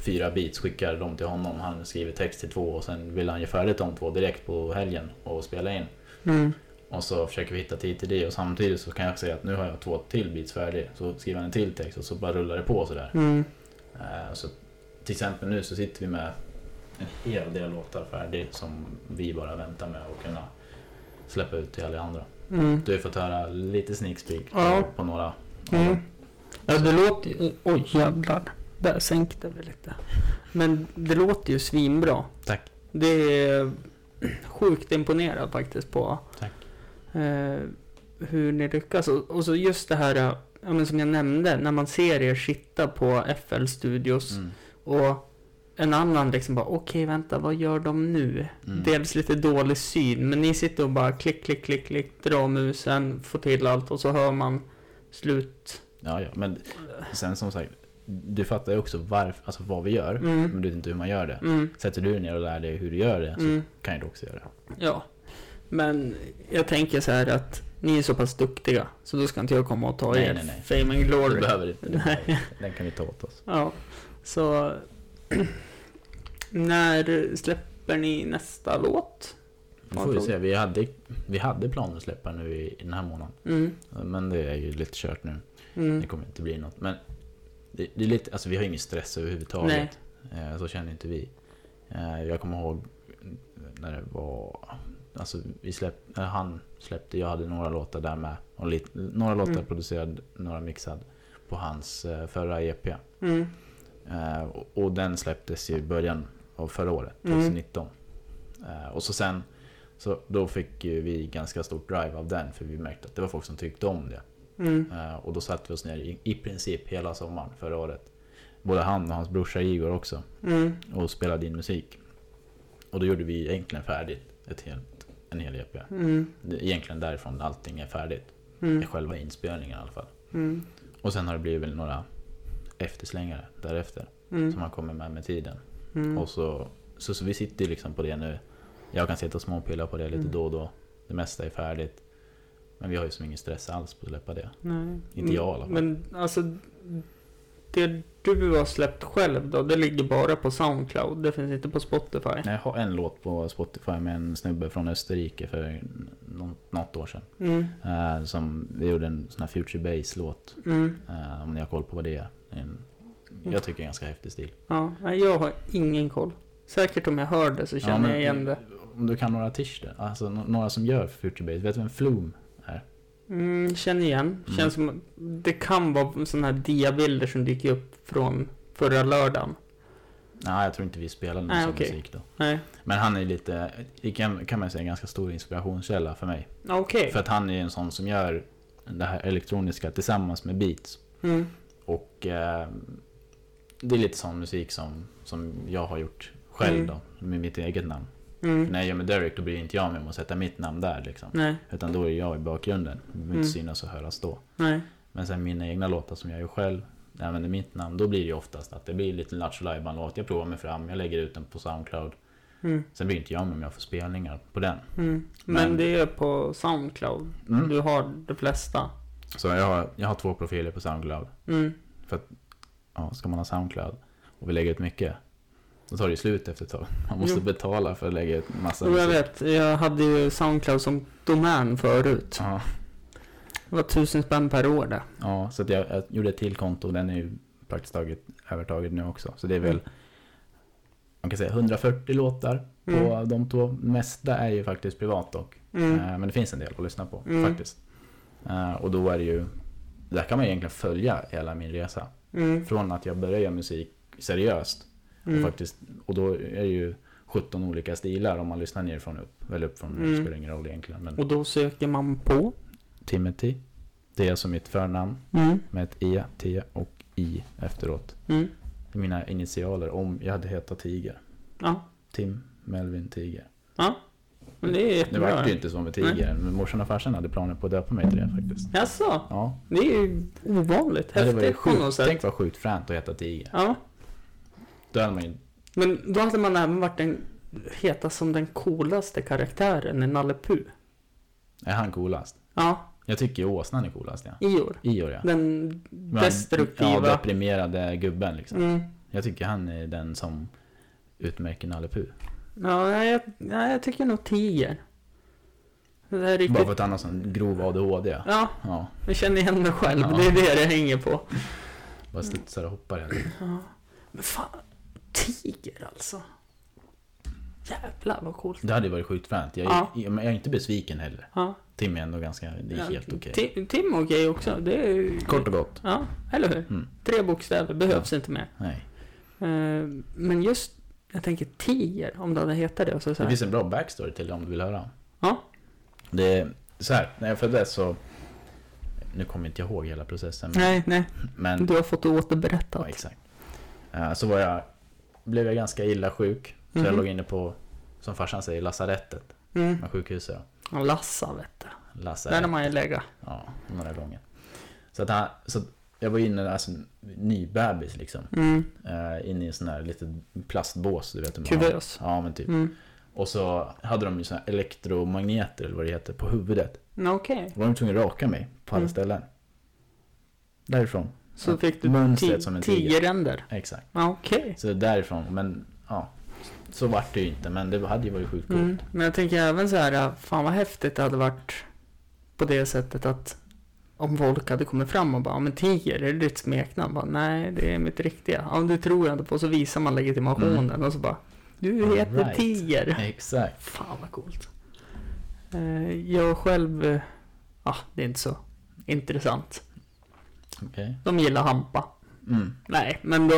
fyra beats, skickar dem till honom. Han skriver text till två och sen vill han ge färdigt de två direkt på helgen och spela in. Mm. Och så försöker vi hitta tid till det och samtidigt så kan jag säga att nu har jag två till beats färdiga. Så skriver han en till text och så bara rullar det på sådär. Mm. Eh, Så till exempel nu så sitter vi med en hel del låtar färdig som vi bara väntar med att kunna släppa ut till alla andra. Mm. Du har fått höra lite sneak på, Ja. på några Mm. Ja, det låter ju... Oj, jävlar. Där sänkte vi lite. Men det låter ju svinbra. Tack. Det är sjukt imponerad faktiskt på Tack. Eh, hur ni lyckas. Och, och så just det här, ja, men som jag nämnde, när man ser er sitta på FL Studios Mm. och en annan liksom bara, okej vänta, vad gör de nu? Mm. Dels lite dålig syn, men ni sitter och bara klick, klick, klick, klick, drar musen, får till allt och så hör man slut. Ja, ja, men sen som sagt, du fattar ju också varför, alltså vad vi gör, Mm. men du vet inte hur man gör det. Mm, Sätter du ner och lär dig hur du gör det, så mm. kan ju du också göra det. Ja, men jag tänker så här att ni är så pass duktiga så då ska inte jag komma och ta Nej, er nej, nej. fame and Du glory. behöver inte, Nej. den kan vi ta åt oss. Ja, så när släpper ni nästa låt? Nu får vi se, vi hade, vi hade planer att släppa nu i, i den här månaden. Mm, Men det är ju lite kört nu. mm, Det kommer inte bli något. Men det, det är lite, alltså vi har ingen stress överhuvudtaget. Eh, Så känner inte vi. Eh, Jag kommer ihåg när det var, alltså vi släpp, eh, han släppte, jag hade några låtar där med. Och lite, några låtar Mm. producerad, några mixad på hans eh, förra EP. mm, Eh, och, och den släpptes i början av förra året, Mm. 2019. Eh, och så sen, så då fick vi ganska stort drive av den för vi märkte att det var folk som tyckte om det. mm, Eh, och då satte vi oss ner i, i princip hela sommaren förra året. Både han och hans brorsa Igor också. mm, Och spelade in musik. Och då gjorde vi egentligen färdigt ett helt, en hel EP. mm, Det är Egentligen därifrån allting är färdigt. mm, Själva inspelningen i alla fall. mm, Och sen har det blivit väl några efterslängare därefter. mm, Som har kommit med med tiden. mm. Och så, så, så vi sitter ju liksom på det nu. Jag kan sitta och småpilla på det lite Mm. då och då. Det mesta är färdigt. Men vi har ju som ingen stress alls på att släppa det. Nej. Inte jag i alla fall. Men alltså, det du har släppt själv då, det ligger bara på Soundcloud. Det finns inte på Spotify. Nej, Jag har en låt på Spotify med en snubbe från Österrike för nå- något år sedan. Mm, Eh, som, vi gjorde en sån här Future Bass-låt. mm, Eh, om ni har koll på vad det är. En, jag tycker en ganska häftig stil. ja, jag har ingen koll. Säkert om jag hör det så känner men jag igen det. Om du kan några artister, alltså nå- några som gör Future Bass. Vet du vem Flume? Mm, känner igen. Mm. Känns som det kan vara sådana här diabilder som dyker upp från förra lördagen. Nej, jag tror inte vi spelade någon sån okej. musik då. Nej, Men han är lite, kan, kan man säga, en ganska stor inspirationskälla för mig. okej. För att han är en sån som gör det här elektroniska tillsammans med beats. Mm, Och eh, det är lite sån musik som, som jag har gjort själv Mm. då, med mitt eget namn. Mm. När jag gör med Derek då bryr inte jag mig om att sätta mitt namn där liksom. Nej, Utan då är jag i bakgrunden. Det behöver Mm. inte synas och höras då. nej. Men sen mina egna låtar som jag gör själv, när jag använder mitt namn, då blir det oftast att det blir lite Lattjo låt Jag provar mig fram, jag lägger ut den på Soundcloud. Mm. Sen blir inte jag med om jag får spelningar på den. Mm. Men, Men- det är på Soundcloud. Mm. Du har de flesta. Så jag har, jag har två profiler på Soundcloud. Mm. Ja, ska man ha Soundcloud och vi lägger ut mycket, då tar det slut efter ett tag. Man måste Jo. betala för att lägga ut massa Och jag vet, jag hade ju Soundcloud som domän förut. Ja, Det var tusen spänn per år det. ja, så jag, jag gjorde ett till konto den är ju praktiskt taget övertaget nu också. Så det är väl, Mm. man kan säga 140 låtar på Mm. de två. Mesta är ju faktiskt privat dock. Mm. Eh, Men det finns en del att lyssna på Mm. faktiskt. Eh, Och då är det ju, där kan man egentligen följa hela min resa. Mm. Från att jag började göra musik seriöst och Mm. faktiskt, och då är det ju 17 olika stilar om man lyssnar nerifrån och upp. Eller upp från, Mm. det spelar ingen roll egentligen. Men Och då söker man på. Timothy, det är alltså mitt förnamn Mm. med ett E, T och I efteråt. Mm. Det mina initialer om jag hade hetat Tiger. Ja. Tim Melvin Tiger. Ja. Men det är Det jättebra. var ju inte så med Tiger, men morsan och farsan hade planer på att döpa mig till det faktiskt. Jaså? Ja, Det är ju ovanligt. Ja, det var ju Häftigt på något sjukt. sätt. Tänk vad sjukt fränt att heta Tiger. Ja. Man ju... Men då hade man även varit den heta som den coolaste karaktären i Nalle Puh. Är han coolast? Ja, Jag tycker åsnan är coolast ja. Ior. Ior ja. Den Men- destruktiva. Ja, deprimerade gubben liksom. Mm. Jag tycker han är den som utmärker Nalle Puh. Ja, jag, nej, jag tycker nog tiger. Är Bara riktigt... för att han har sån grov ADHD. Ja. Ja, ja. jag känner igen mig själv. Ja. Det är det det hänger på. Bara studsar och hoppar. Ja. Men fan, tiger alltså. Jävlar vad coolt. Det hade varit sjukt fränt. Jag, Ja. jag, är inte besviken heller. Ja. Tim är ändå ganska, det är Ja, helt okej. Tim, Tim är okej också. Det är ju... Kort och gott. Ja, eller hur? Mm. Tre bokstäver, behövs inte mer. Nej. Eh, Men just, jag tänker tiger, om det hade hetat det. Och så så Det finns en bra backstory till det om du vill höra. Ja. Det är så här, när jag föddes så... Nu kommer inte jag ihåg hela processen. Men, Nej, nej. men Du har fått det ja, återberättat. exakt. Eh, Så var jag, blev jag ganska illa sjuk. Så jag Mhm. låg inne på, som farsan säger, lasarettet. Mm. Med sjukhuset. Ja, vet du. Där Lasarett. har man ju lägga. Ja, några gånger. Så att han, så jag var inne, alltså ny bebis liksom. Mm. Uh, inne i en sån här liten plastbås, du vet. Kuvös. Ja, men typ. Mm. Och så hade de ju såna här elektromagneter, eller vad det heter, på huvudet. Ja, Okej. Då var de tvungna att raka mig på alla Mm. ställen. Därifrån. Så Ja, fick du ti- som en tiger. tigeränder. Exakt. Ja, Okej. Så därifrån, men ja. Så vart det ju inte, men det hade ju varit sjukt coolt. Mm. Men jag tänker även så här, fan vad häftigt det hade varit på det sättet att om folk hade kommit fram och bara, "Ja, men tiger, är det ditt smeknamn? Bara, Nej, det är mitt riktiga. Ja, det tror jag inte på. Så visar man legitimationen och så bara, du All heter right. Tiger. Exakt. Fan vad coolt. Eh, Jag själv, eh, ja, det är inte så intressant. Okej. De gillar hampa. Mm. Nej, men då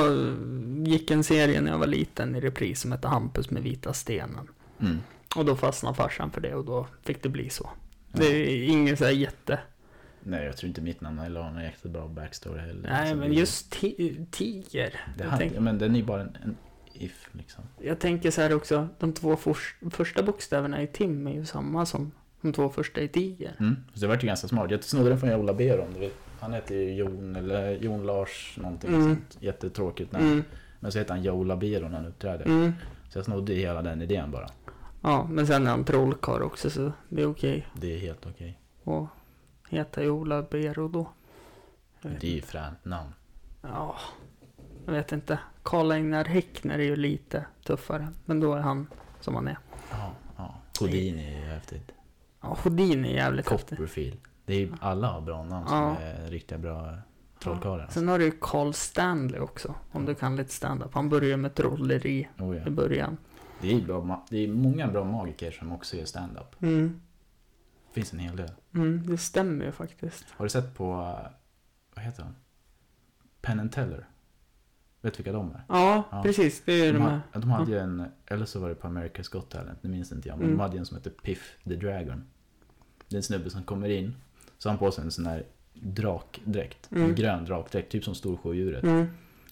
gick en serie när jag var liten i repris som hette Hampus med vita stenen. Mm. Och då fastnade farsan för det och då fick det bli så. Ja. Det är inget så här jätte... Nej, jag tror inte mitt namn heller har någon jättebra backstory heller. Nej, Så men just ti- tiger. Det Jag, tänk, men den är ju bara en, en if liksom. jag tänker så här också, de två fors, första bokstäverna i Tim är ju samma som de två första i tiger. Mm. Så det vart ju ganska smart. Jag snodde den från Jola Beron. Du vet. Han heter ju Jon eller Jon Lars någonting Mm. sånt. Jättetråkigt namn. Mm, Men så heter han Jola Beron när han uppträder. mm. Så jag snodde hela den idén bara. Ja, men sen är han trollkarl också så det är okej Det är helt okej. att heta Ola Bero då. Det är ju fränt namn. Ja, jag vet inte. Karl-Einar Häckner är ju lite tuffare. Men då är han som han är. Ja, ja. Houdini är ju häftigt. Ja, Houdin är jävligt häftig. Copperfield. Det är alla har bra namn som Ja. är riktiga bra trollkarlar. alltså. Sen har du ju Carl Stanley också. Om du kan lite stand-up. Han börjar med trolleri Oh, ja. i början. Det är, bra, det är många bra magiker som också gör stand-up. Mm. finns en hel del. Mm, det stämmer ju faktiskt. Har du sett på, uh, vad heter han? Penn and Teller? Vet du vilka de är? Ja, Ja. precis. Det är De, de ha, här. de hade ju en, eller så var det på America's Got Talent, det minns inte jag. Men Mm. de hade en som heter Piff the Dragon. Det är en snubbe som kommer in, så har han på sig en sån här drakdräkt. Mm. En grön drakdräkt, typ som Storsjöodjuret. Mm.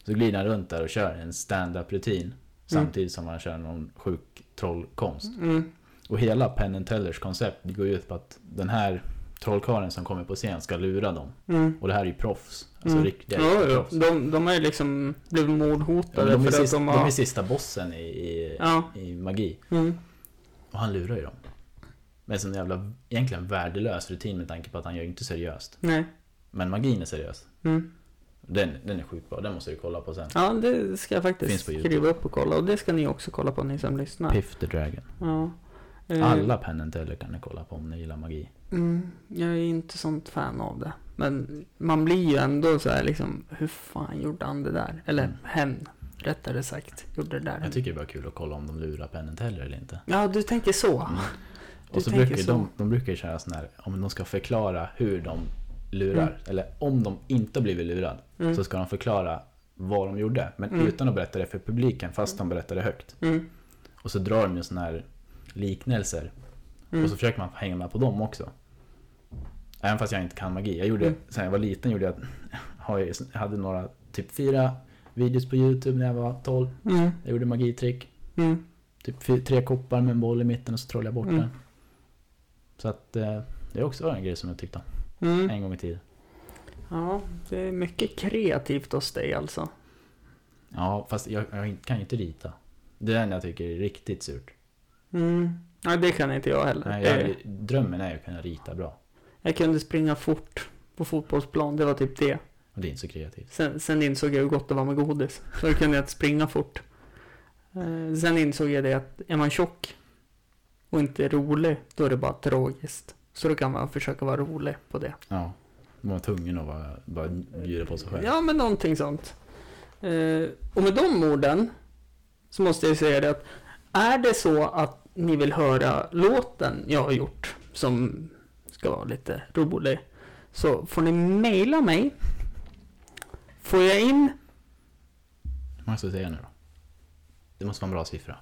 Så glider han runt där och kör en stand-up rutin. Samtidigt som han kör någon sjuk trollkonst. Mm. Och hela Penn Tellers koncept går ut på att den här trollkarlen som kommer på scen ska lura dem. Mm. Och det här är ju proffs. Alltså Mm. riktiga Ja, ja. proffs. De, de har ju liksom blivit Ja, mordhotade men de, är för att sista, de de har... är sista bossen i, i, Ja. i magi. Mm. Och han lurar ju dem. Med sån jävla, egentligen värdelös rutin med tanke på att han gör inte seriöst. Nej. Men magin är seriös. Mm. Den, den är sjukt bra, den måste du kolla på sen. Ja, det ska jag faktiskt skriva upp och kolla. Och det ska ni också kolla på, ni som lyssnar. Piff the Dragon. Ja. Eh, Alla Penn and Teller kan ni kolla på om ni gillar magi. Mm, jag är inte sånt fan av det. Men man blir ju ändå så här liksom, hur fan gjorde han det där? Eller Mm. hen, rättare sagt, gjorde det där. Jag tycker det är bara kul att kolla om de lurar Penn and Teller eller inte. Ja, du tänker så. Mm. Du Och så brukar så. de, de brukar ju köra sån här, om de ska förklara hur de lurar, Mm. eller om de inte har blivit lurad, Mm. så ska de förklara vad de gjorde. Men Mm. utan att berätta det för publiken, fast de berättar det högt. Mm. Och så drar de ju såna här liknelser. Mm. Och så försöker man hänga med på dem också. Även fast jag inte kan magi. Jag gjorde, Mm. sen jag var liten gjorde jag, jag hade några, typ fyra videos på YouTube när jag var 12. Mm. Jag gjorde magitrick. Typ tre koppar med en boll i mitten och så trollade jag bort den. Så att eh, det är också en grej som jag tyckte om. Mm. En gång i tiden. Ja, det är mycket kreativt hos dig alltså. Ja, fast jag, jag kan ju inte rita. Det är den jag tycker är riktigt surt. Mm. Ja, det kan inte jag heller. Nej, jag, drömmen är ju att kunna rita bra. Jag kunde springa fort på fotbollsplan, det var typ det. Och det är inte så kreativt. Sen, sen insåg jag hur gott det var med godis. Så då kunde jag inte springa fort. Eh, sen insåg jag det att är man tjock och inte rolig, då är det bara tragiskt. Så då kan man försöka vara rolig på det. Ja. Man var tvungen att vara, bara bjuda på sig själv. Ja, men någonting sånt. Eh, och med de orden så måste jag säga det att är det så att ni vill höra låten jag har gjort som ska vara lite rolig så får ni mejla mig. Får jag in Vad måste jag säga nu då? Det måste vara en bra siffra.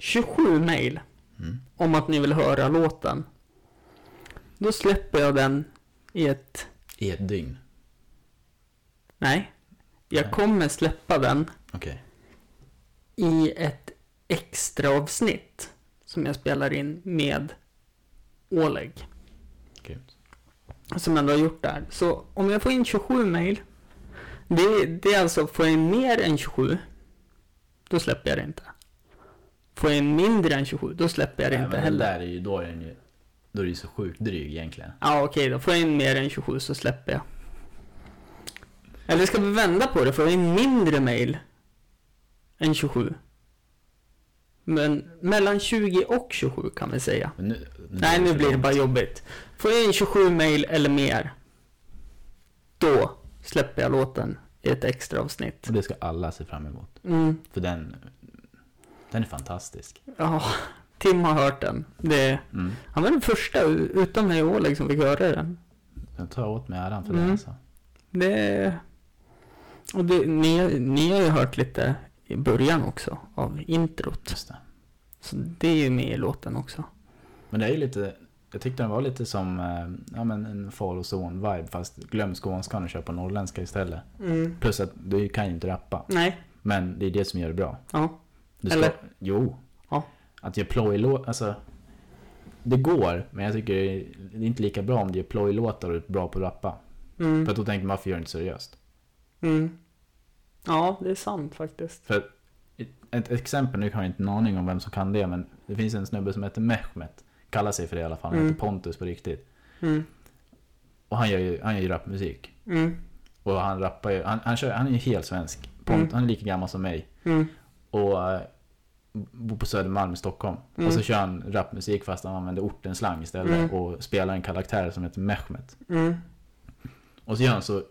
27 mejl Mm. om att ni vill höra låten. Då släpper jag den i ett... I ett dygn. Nej. Jag Nej. kommer släppa den Okej. i ett extra avsnitt som jag spelar in med Oleg. Grymt. Som ändå har gjort där. Så om jag får in 27 mejl. Det, det är alltså, får jag in mer än 27. Då släpper jag det inte. Får jag in mindre än 27. Då släpper jag det Nej, inte men heller. Den där är ju, då är den ju, då är det ju så sjukt dryg egentligen. Ja okej då. Får jag in mer än 27 så släpper jag. Eller ska vi vända på det? Får jag in mindre mejl än 27? Men mellan 20 och 27 kan vi säga. Men nu, Nej, är nu blir det bara jobbigt. Får jag in 27 mejl eller mer, då släpper jag låten i ett extra avsnitt. Och det ska alla se fram emot. Mm, För den, den är fantastisk. ja, Tim har hört den. Det, Mm. han var den första utom mig och Oleg som fick höra den. Jag tar åt mig äran för Mm. det alltså. Det... Och det, ni, ni har ju hört lite i början också av introt. Just det. Så det är ju med i låten också. Men det är ju lite, jag tyckte den var lite som eh, ja, men en far och son-vibe fast glöm skånskan och kör på norrländska istället. Mm. Plus att du kan ju inte rappa. Nej. Men det är det som gör det bra. Ja. Ska, Eller? Jo. Ja. Att göra plojlåt, alltså. Det går, men jag tycker det är inte lika bra om du gör plojlåtar och är bra på att rappa. Mm. För att då tänker man, varför gör du inte seriöst? Mm. Ja, det är sant faktiskt. För ett, ett exempel, nu har jag inte en aning om vem som kan det, men det finns en snubbe som heter Mehmet. Kallar sig för det i alla fall, han Mm. heter Pontus på riktigt. Mm. Och han gör ju, han gör ju rapmusik. Mm. Och han rappar ju, han, han, kör, han är ju helt svensk. Pont, Mm. Han är lika gammal som mig. Mm. Och eh, bor på Södermalm i Stockholm. Mm. Och så kör han rapmusik fast han använder ortens slang istället. Mm. Och spelar en karaktär som heter Mehmet. Mm. Och så gör han så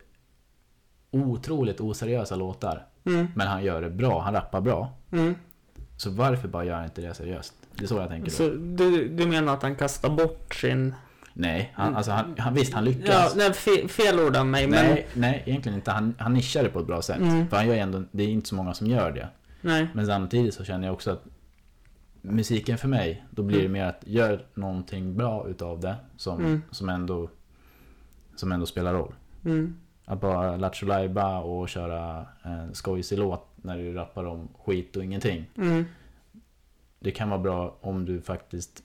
otroligt oseriösa låtar. Mm. Men han gör det bra, han rappar bra. Mm. Så varför bara gör han inte det seriöst? Det är så jag tänker. då. Så du, du menar att han kastar bort sin... Nej, han, alltså han, han, visst han Ja, lyckas. nej, fe, fel ord av mig, men... nej, nej, egentligen inte. Han, han nischar det på ett bra sätt. Mm. För han gör ändå, det är inte så många som gör det. Nej. Men samtidigt så känner jag också att musiken för mig, då blir det Mm. mer att gör någonting bra utav det som, Mm. som ändå som ändå spelar roll. Mm. Att bara lattjo och köra en skojsig låt när du rappar om skit och ingenting. Mm. Det kan vara bra om du faktiskt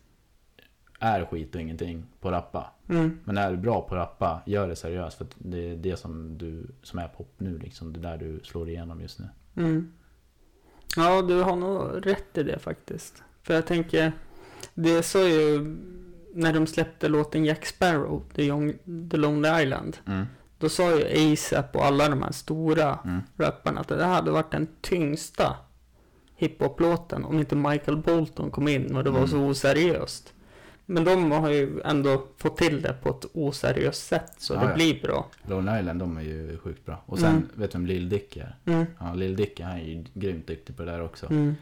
är skit och ingenting på rappa. Mm. Men är du bra på rappa, gör det seriöst. För att det är det som, du, som är pop nu. Liksom. Det är där du slår igenom just nu. Mm. Ja, du har nog rätt i det faktiskt. För jag tänker, det sa ju när de släppte låten Jack Sparrow, The, Young, The Lonely Island. Mm. Då sa ju ASAP och alla de här stora Mm. rapparna att det hade varit den tyngsta hiphop-låten om inte Michael Bolton kom in och det var Mm. så oseriöst. Men de har ju ändå fått till det på ett oseriöst sätt så Ja, det ja. blir bra. Lonely Island, de är ju sjukt bra. Och sen, Mm. vet du vem Lil Dick är? Mm. Ja, Lil Dick han är ju grymt duktig på det där också. Mm.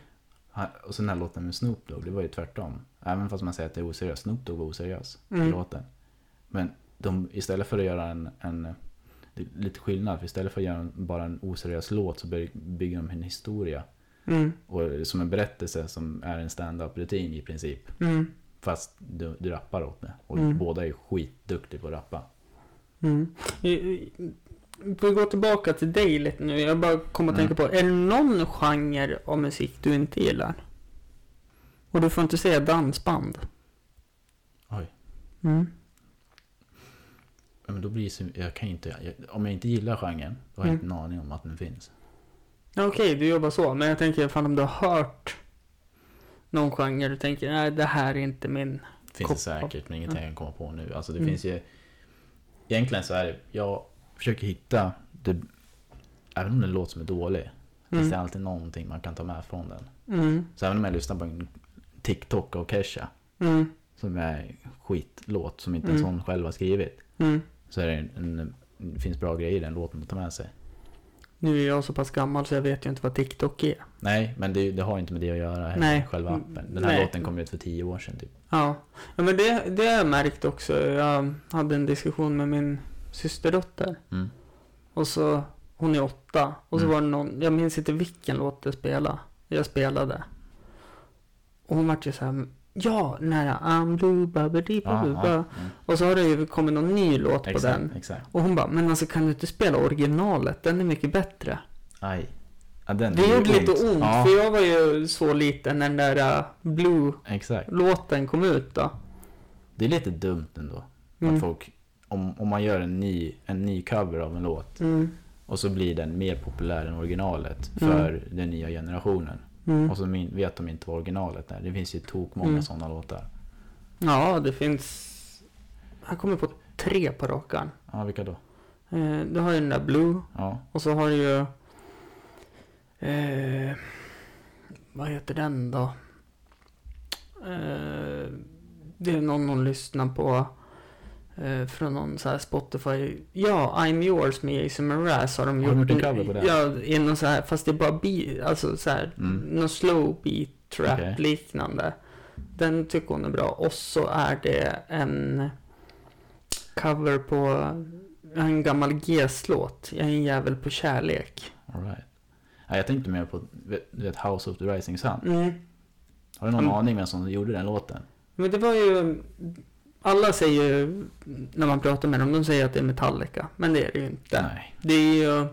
Han, och sen den här låten med Snoop Dogg, det var ju tvärtom. Även fast man säger att det är oseriöst, Snoop Dogg var oseriös i Mm. låten. Men de, istället för att göra en, en lite skillnad, för istället för att göra en, bara en oseriös låt så by- bygger de en historia. Mm. Och som en berättelse som är en stand-up rutin i princip. Fast du, du rappar åt det. Och Mm. båda är skitduktiga på att rappa. Mm. Vi går tillbaka till dig lite nu. Jag bara kom att Mm. tänka på, är det någon genre av musik du inte gillar? Och du får inte säga dansband. Oj. Mm. Men då blir det så, jag kan inte, jag, om jag inte gillar genren, då har jag Mm. inte en aning om att den finns. Okej, du jobbar så. Men jag tänker, fan om du har hört någon genre du tänker, nej det här är inte min. Finns Kopp- det säkert, men ingenting jag kan komma på nu. Alltså det Mm. finns ju... Egentligen så är det, jag försöker hitta, det, även om det låter som är dålig, finns det Mm. alltid någonting man kan ta med från den. Mm. Så även om jag lyssnar på en TikTok av Kesha, Mm. som är skitlåt, som inte Mm. ens hon själv har skrivit, Mm. så är det en, en, finns bra grejer i den låten att ta med sig. Nu är jag så pass gammal så jag vet ju inte vad TikTok är. Nej, men det, det har inte med det att göra heller, Nej. själva appen. Den här Nej. låten kom ut för tio år sedan typ. Ja, ja men det, det har jag märkt också. Jag hade en diskussion med min systerdotter. Mm. Och så, hon är åtta. Och så Mm. var det någon, jag minns inte vilken låt jag spelade. Jag spelade. Och hon vart ju så här, ja, här I'm blue, babbidi, Ja, babbidi, ja, ba. mm. Och så har det ju kommit någon ny låt på Exakt, den. exakt. Och hon bara, men alltså kan du inte spela originalet? Den är mycket bättre. Aj. Ja, den Det gjorde lite ont, Ja, för jag var ju så liten när den där uh, exakt. Blue-låten kom ut då. Det är lite dumt ändå. Mm. Att folk, om, om man gör en ny, en ny cover av en låt Mm. och så blir den mer populär än originalet Mm. för den nya generationen. Mm. Och så vet de inte vad originalet är. Det finns ju tok många Mm. sådana låtar. Ja, det finns... Han kommer på tre på rakan. Ja, vilka då? Eh, du har ju den där Blue Ja, och så har du ju... Eh, vad heter den då? Eh, det är någon hon lyssnar på. Eh, från någon så här Spotify. Ja, I'm yours med Jason Mraz har de Har gjort. en cover på den? Ja, i någon så här, fast det är bara beat, alltså så här, Mm. någon slow beat trap Okej. liknande. Den tycker hon är bra. Och så är det en cover på en gammal GES-låt. Jag är en jävel på kärlek. alright. Ja, jag tänkte mer på, du vet House of the Rising Sun. Mm. Har du någon Mm. aning vem som gjorde den låten? Men det var ju... Alla säger när man pratar med dem, de säger att det är Metallica. Men det är det ju inte. Nej. Det är ju...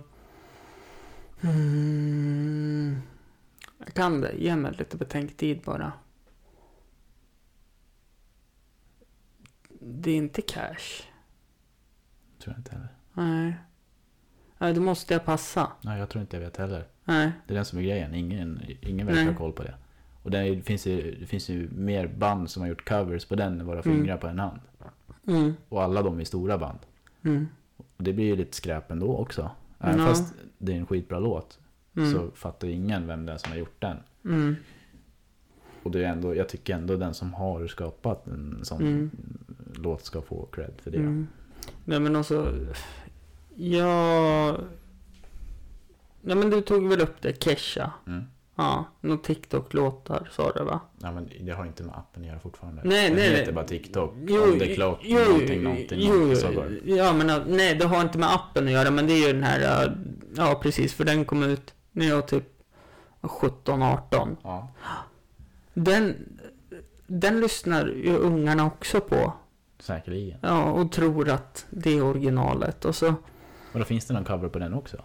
Mm, jag kan det. Ge mig lite betänktid bara. Det är inte Cash. Tror jag inte heller. Nej. Nej, då måste jag passa. Nej, jag tror inte jag vet heller. Nej. Det är den som är grejen. Ingen, ingen verkar ha koll på det. Och det, finns ju, det finns ju mer band som har gjort covers på den än våra Mm. fingrar på en hand. Mm. Och alla de är stora band. Mm. Det blir ju lite skräp ändå också. Även Ja. fast det är en skitbra låt. Mm. Så fattar ingen vem det är som har gjort den. Mm. Och det är ändå, jag tycker ändå den som har skapat en sån Mm. låt ska få cred för det. Nej men alltså, jag... Nej men du tog väl upp det, Kesha. Ja, några TikTok-låtar sa du va? Ja, men det har inte med appen att göra fortfarande. Nej, Den nej, heter nej. bara TikTok. on the clock, någonting, någonting, jo, någonting. Så går det. Ja men äh, nej, det har inte med appen att göra men det är ju den här, äh, ja precis för den kom ut när jag typ 17-18. Ja. Den, den lyssnar ju ungarna också på. Säkerligen. Ja, och tror att det är originalet. Och så, Och då finns det någon cover på den också?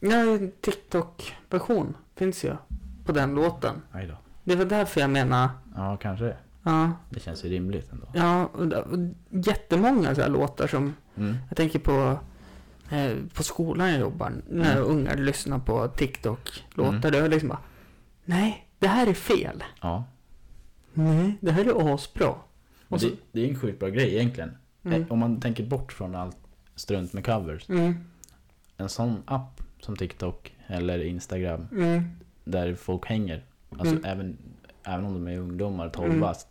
ja, TikTok-version finns ju på den låten. Aj då. Det var därför jag menar, Ja, kanske. ja, Det känns ju rimligt ändå. ja, och, och jättemånga så här låtar som, Mm. jag tänker på, eh, på skolan jag jobbar, när Mm. ungar lyssnar på TikTok-låtar, Mm. då är liksom bara, nej, det här är fel. Ja. Nej, det här är asbra. Och så, Det, det är en sjukt bra grej egentligen. mm, Eh, Om man tänker bort från allt strunt med covers. mm, En sån app som TikTok eller Instagram mm, där folk hänger. Alltså Mm. även, även om de är ungdomar, 12 Mm. bast.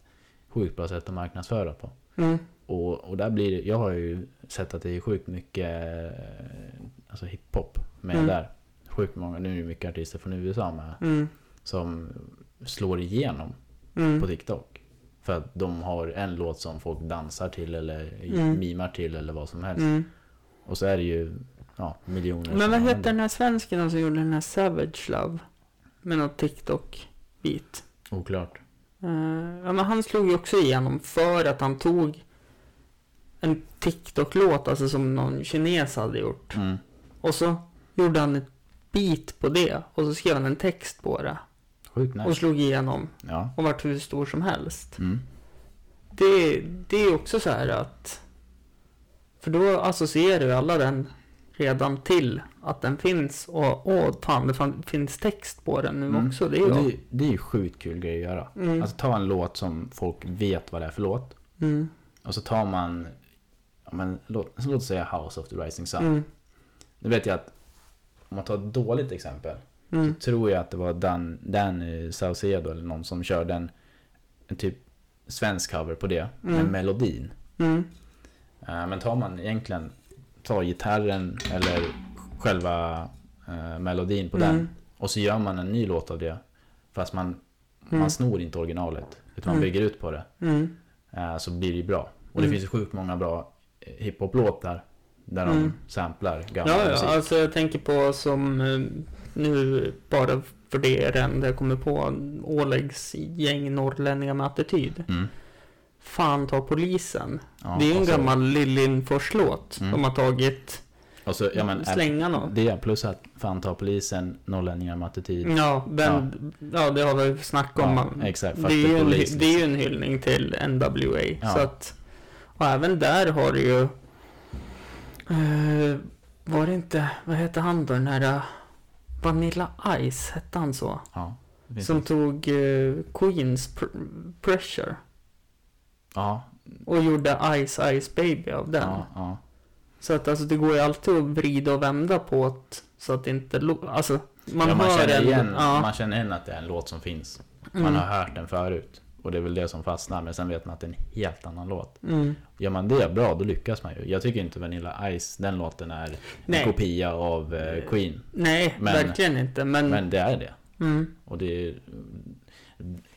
Sjukt bra sätt att marknadsföra på. mm, Och, och där blir det, jag har ju sett att det är sjukt mycket eh, alltså hiphop med Mm. där. Sjukt många, nu är det mycket artister från USA med. mm, Som slår igenom mm, på TikTok. För att de har en låt som folk dansar till eller Mm. mimar till eller vad som helst. Och så är det ju ja, miljoner Men vad heter använder. den här svensken som gjorde den här Savage Love? Med något TikTok-bit. Oklart. Eh, ja, men han slog ju också igenom för att han tog en TikTok-låt, alltså som någon kines hade gjort. Mm. Och så gjorde han ett beat på det och så skrev han en text på det. Sjukt Och nice. slog igenom Ja. och vart hur stor som helst. Mm. Det, det är också så här att... För då associerar ju alla den redan till att den finns och åh fan det fan, finns text på den nu Mm. också. Det är Och ju... det, det är ju sjukt kul grej att göra. Mm. Alltså ta en låt som folk vet vad det är för låt. Mm. Och så tar man, ja, men, låt, låt oss säga House of the Rising Sun. Mm. Nu vet jag att om man tar ett dåligt exempel. Mm. Tror jag att det var Dan, Dan Saucedo eller någon som körde en, en typ svensk cover på det. Med Mm. melodin. Eh, men tar man egentligen, tar gitarren eller själva eh, melodin på den. Mm. Och så gör man en ny låt av det. Fast man, Mm. man snor inte originalet. Utan man Mm. bygger ut på det. Mm. eh, Så blir det ju bra. Och det Mm. finns ju sjukt många bra eh, hiphop-låtar. Där de samplar gammal Ja, musik. ja, alltså jag tänker på som eh, nu bara för det är det enda jag kommer på. Åläggs gäng norrlänningar med attityd. Mm. Fan ta polisen. Ja, det är ju en och så- gammal Lillinfors-låt. Mm. De har tagit Och så, ja, men, äh, slänga något. det plus att fan ta polisen, norrlänningar med attityd. Ja, den, ja. det har vi snackat om. Ja, exakt. det, är ju en, det är ju en hyllning till NWA. Ja. Så att, och även där har du ju... Eh, var det inte, vad hette han då, den här eh, Vanilla Ice, hette han så? Ja, Som tog eh, Queens pr- Pressure ja, och gjorde Ice Ice Baby av den. ja, ja. Så att alltså det går ju alltid att vrida och vända på det så att det inte Alltså man, ja, man, hör känner en, igen, ja, man känner igen att det är en låt som finns. Man mm, har hört den förut. Och det är väl det som fastnar. Men sen vet man att det är en helt annan låt. mm, Gör man det bra, då lyckas man ju. Jag tycker inte Vanilla Ice, den låten är en Nej. kopia av eh, Queen. Nej, Men- verkligen inte. Men, Men det är det. mm, Och det är,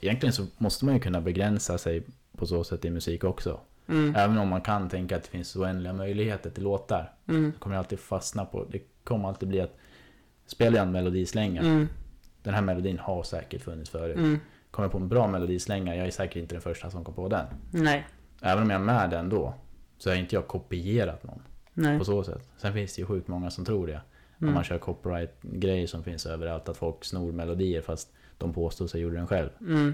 Egentligen så måste man ju kunna begränsa sig på så sätt i musik också. mm, Även om man kan tänka att det finns oändliga möjligheter till låtar. mm, kommer alltid fastna på, det kommer alltid bli att Spelar jag en melodislänga, mm, den här melodin har säkert funnits förut. mm, Kommer jag på en bra melodislänga, jag är säkert inte den första som kom på den. nej, Även om jag är med den då, så har inte jag kopierat någon nej. på så sätt. Sen finns det ju sjukt många som tror det. Om Mm, man kör copyright-grejer som finns överallt, att folk snor melodier fast de påstår sig gjorde den själv. mm.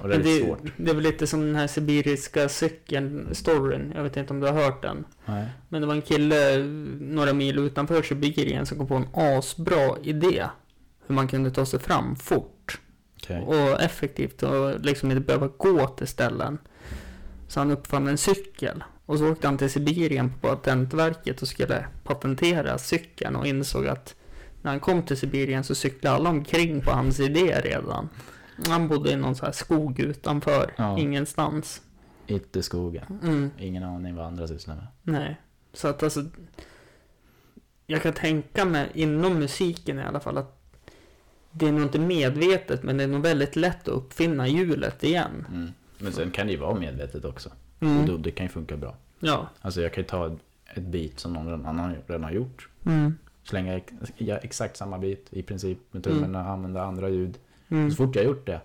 Och det är det, svårt. det är väl lite som den här sibiriska cykeln-storyn. Jag vet inte om du har hört den. Nej. Men det var en kille några mil utanför Sibirien som kom på en asbra idé. Hur man kunde ta sig fram fort Okej. och effektivt och liksom inte behöva gå till ställen. Så han uppfann en cykel. Och så åkte han till Sibirien på patentverket och skulle patentera cykeln och insåg att när han kom till Sibirien så cyklade alla omkring på hans idé redan. Han bodde i någon sån här skog utanför, Ja. ingenstans. Ytterskogen. Mm. Ingen aning vad andra sysslar med. Nej, så att alltså Jag kan tänka mig inom musiken i alla fall att Det är nog inte medvetet men det är nog väldigt lätt att uppfinna hjulet igen. Mm. Men sen kan det ju vara medvetet också. Och Mm. då, det kan ju funka bra. Ja. Alltså jag kan ju ta ett- beat som någon annan redan har gjort. Mm. Slänga ex- exakt samma beat i princip med tummarna, använda andra ljud. Mm. Så fort jag gjort det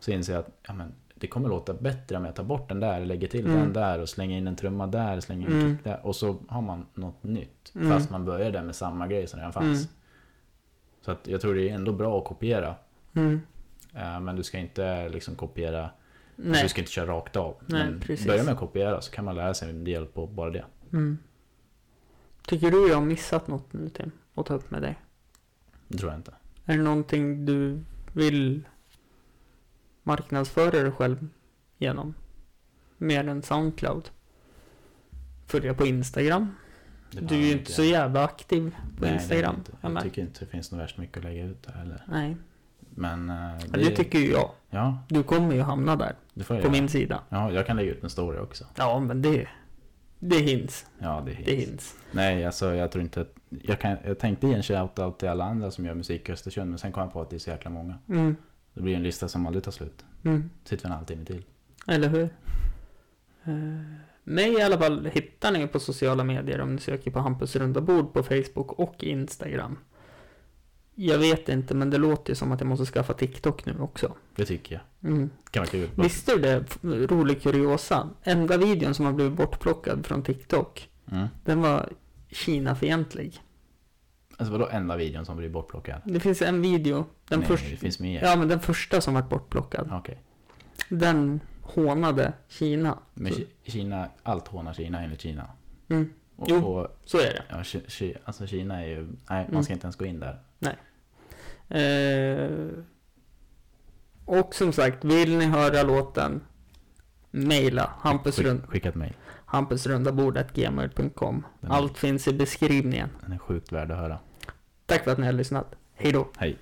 så inser jag att ja, men, det kommer låta bättre om jag tar bort den där, lägger till Mm. den där och slänger in en trumma där, slänger in en Mm. kick där. Och så har man något nytt. Mm. Fast man börjar där med samma grej som redan fanns. Mm. Så att jag tror det är ändå bra att kopiera. Eh, Men du ska inte liksom kopiera, Nej. du ska inte köra rakt av. Nej, men precis. börja med att kopiera så kan man lära sig en del på bara det. Mm. Tycker du jag har missat något nu Tim? Att ta upp med dig? Det tror jag inte. Är det någonting du vill marknadsföra dig själv genom? Mer än Soundcloud? Följa på Instagram? Du är ju inte så jävla aktiv på Nej, Instagram. inte. Jag Jag tycker inte det finns något värst mycket att lägga ut där heller. Nej, Men eh, det, det tycker ju jag. Ja, Du kommer ju hamna där, jag på göra. min sida. Ja, jag kan lägga ut en story också. Ja, men det... Det hinns. Ja, det är Det hinns. Nej, alltså jag tror inte att... Jag, kan, jag tänkte ge en shoutout till alla andra som gör musik i Östersund, men sen kom jag på att det är så jäkla många. Mm. Det blir en lista som aldrig tar slut. Mm. Sitter en halvtimme till. Eller hur? Uh, mig i alla fall hittar ni på sociala medier om ni söker på Hampus runda bord på Facebook och Instagram. Jag vet inte, men det låter ju som att jag måste skaffa TikTok nu också. Det tycker jag. Mm. Kan vara kul. Visste du det? Rolig kuriosa. Enda videon som har blivit bortplockad från TikTok, Mm. den var Kina-fientlig. Alltså vadå enda videon som blir bortplockad? Det finns en video, den Nej, första... det finns mer. Ja, men den första som var bortplockad. Okej. Den hånade Kina. Men Så- Kina, allt hånar Kina enligt Kina. Mm, Och, Jo. och så är det. ja, Ki- Ki- alltså Kina är ju... Nej, man Mm. ska inte ens gå in där. Eh, och som sagt, vill ni höra låten? Maila hampusrund, Skick, skicka ett mejl. hampusrundabordet.gmail.com Allt finns i beskrivningen. Den är sjukt värd att höra. Tack för att ni har lyssnat. Hej då! Hej.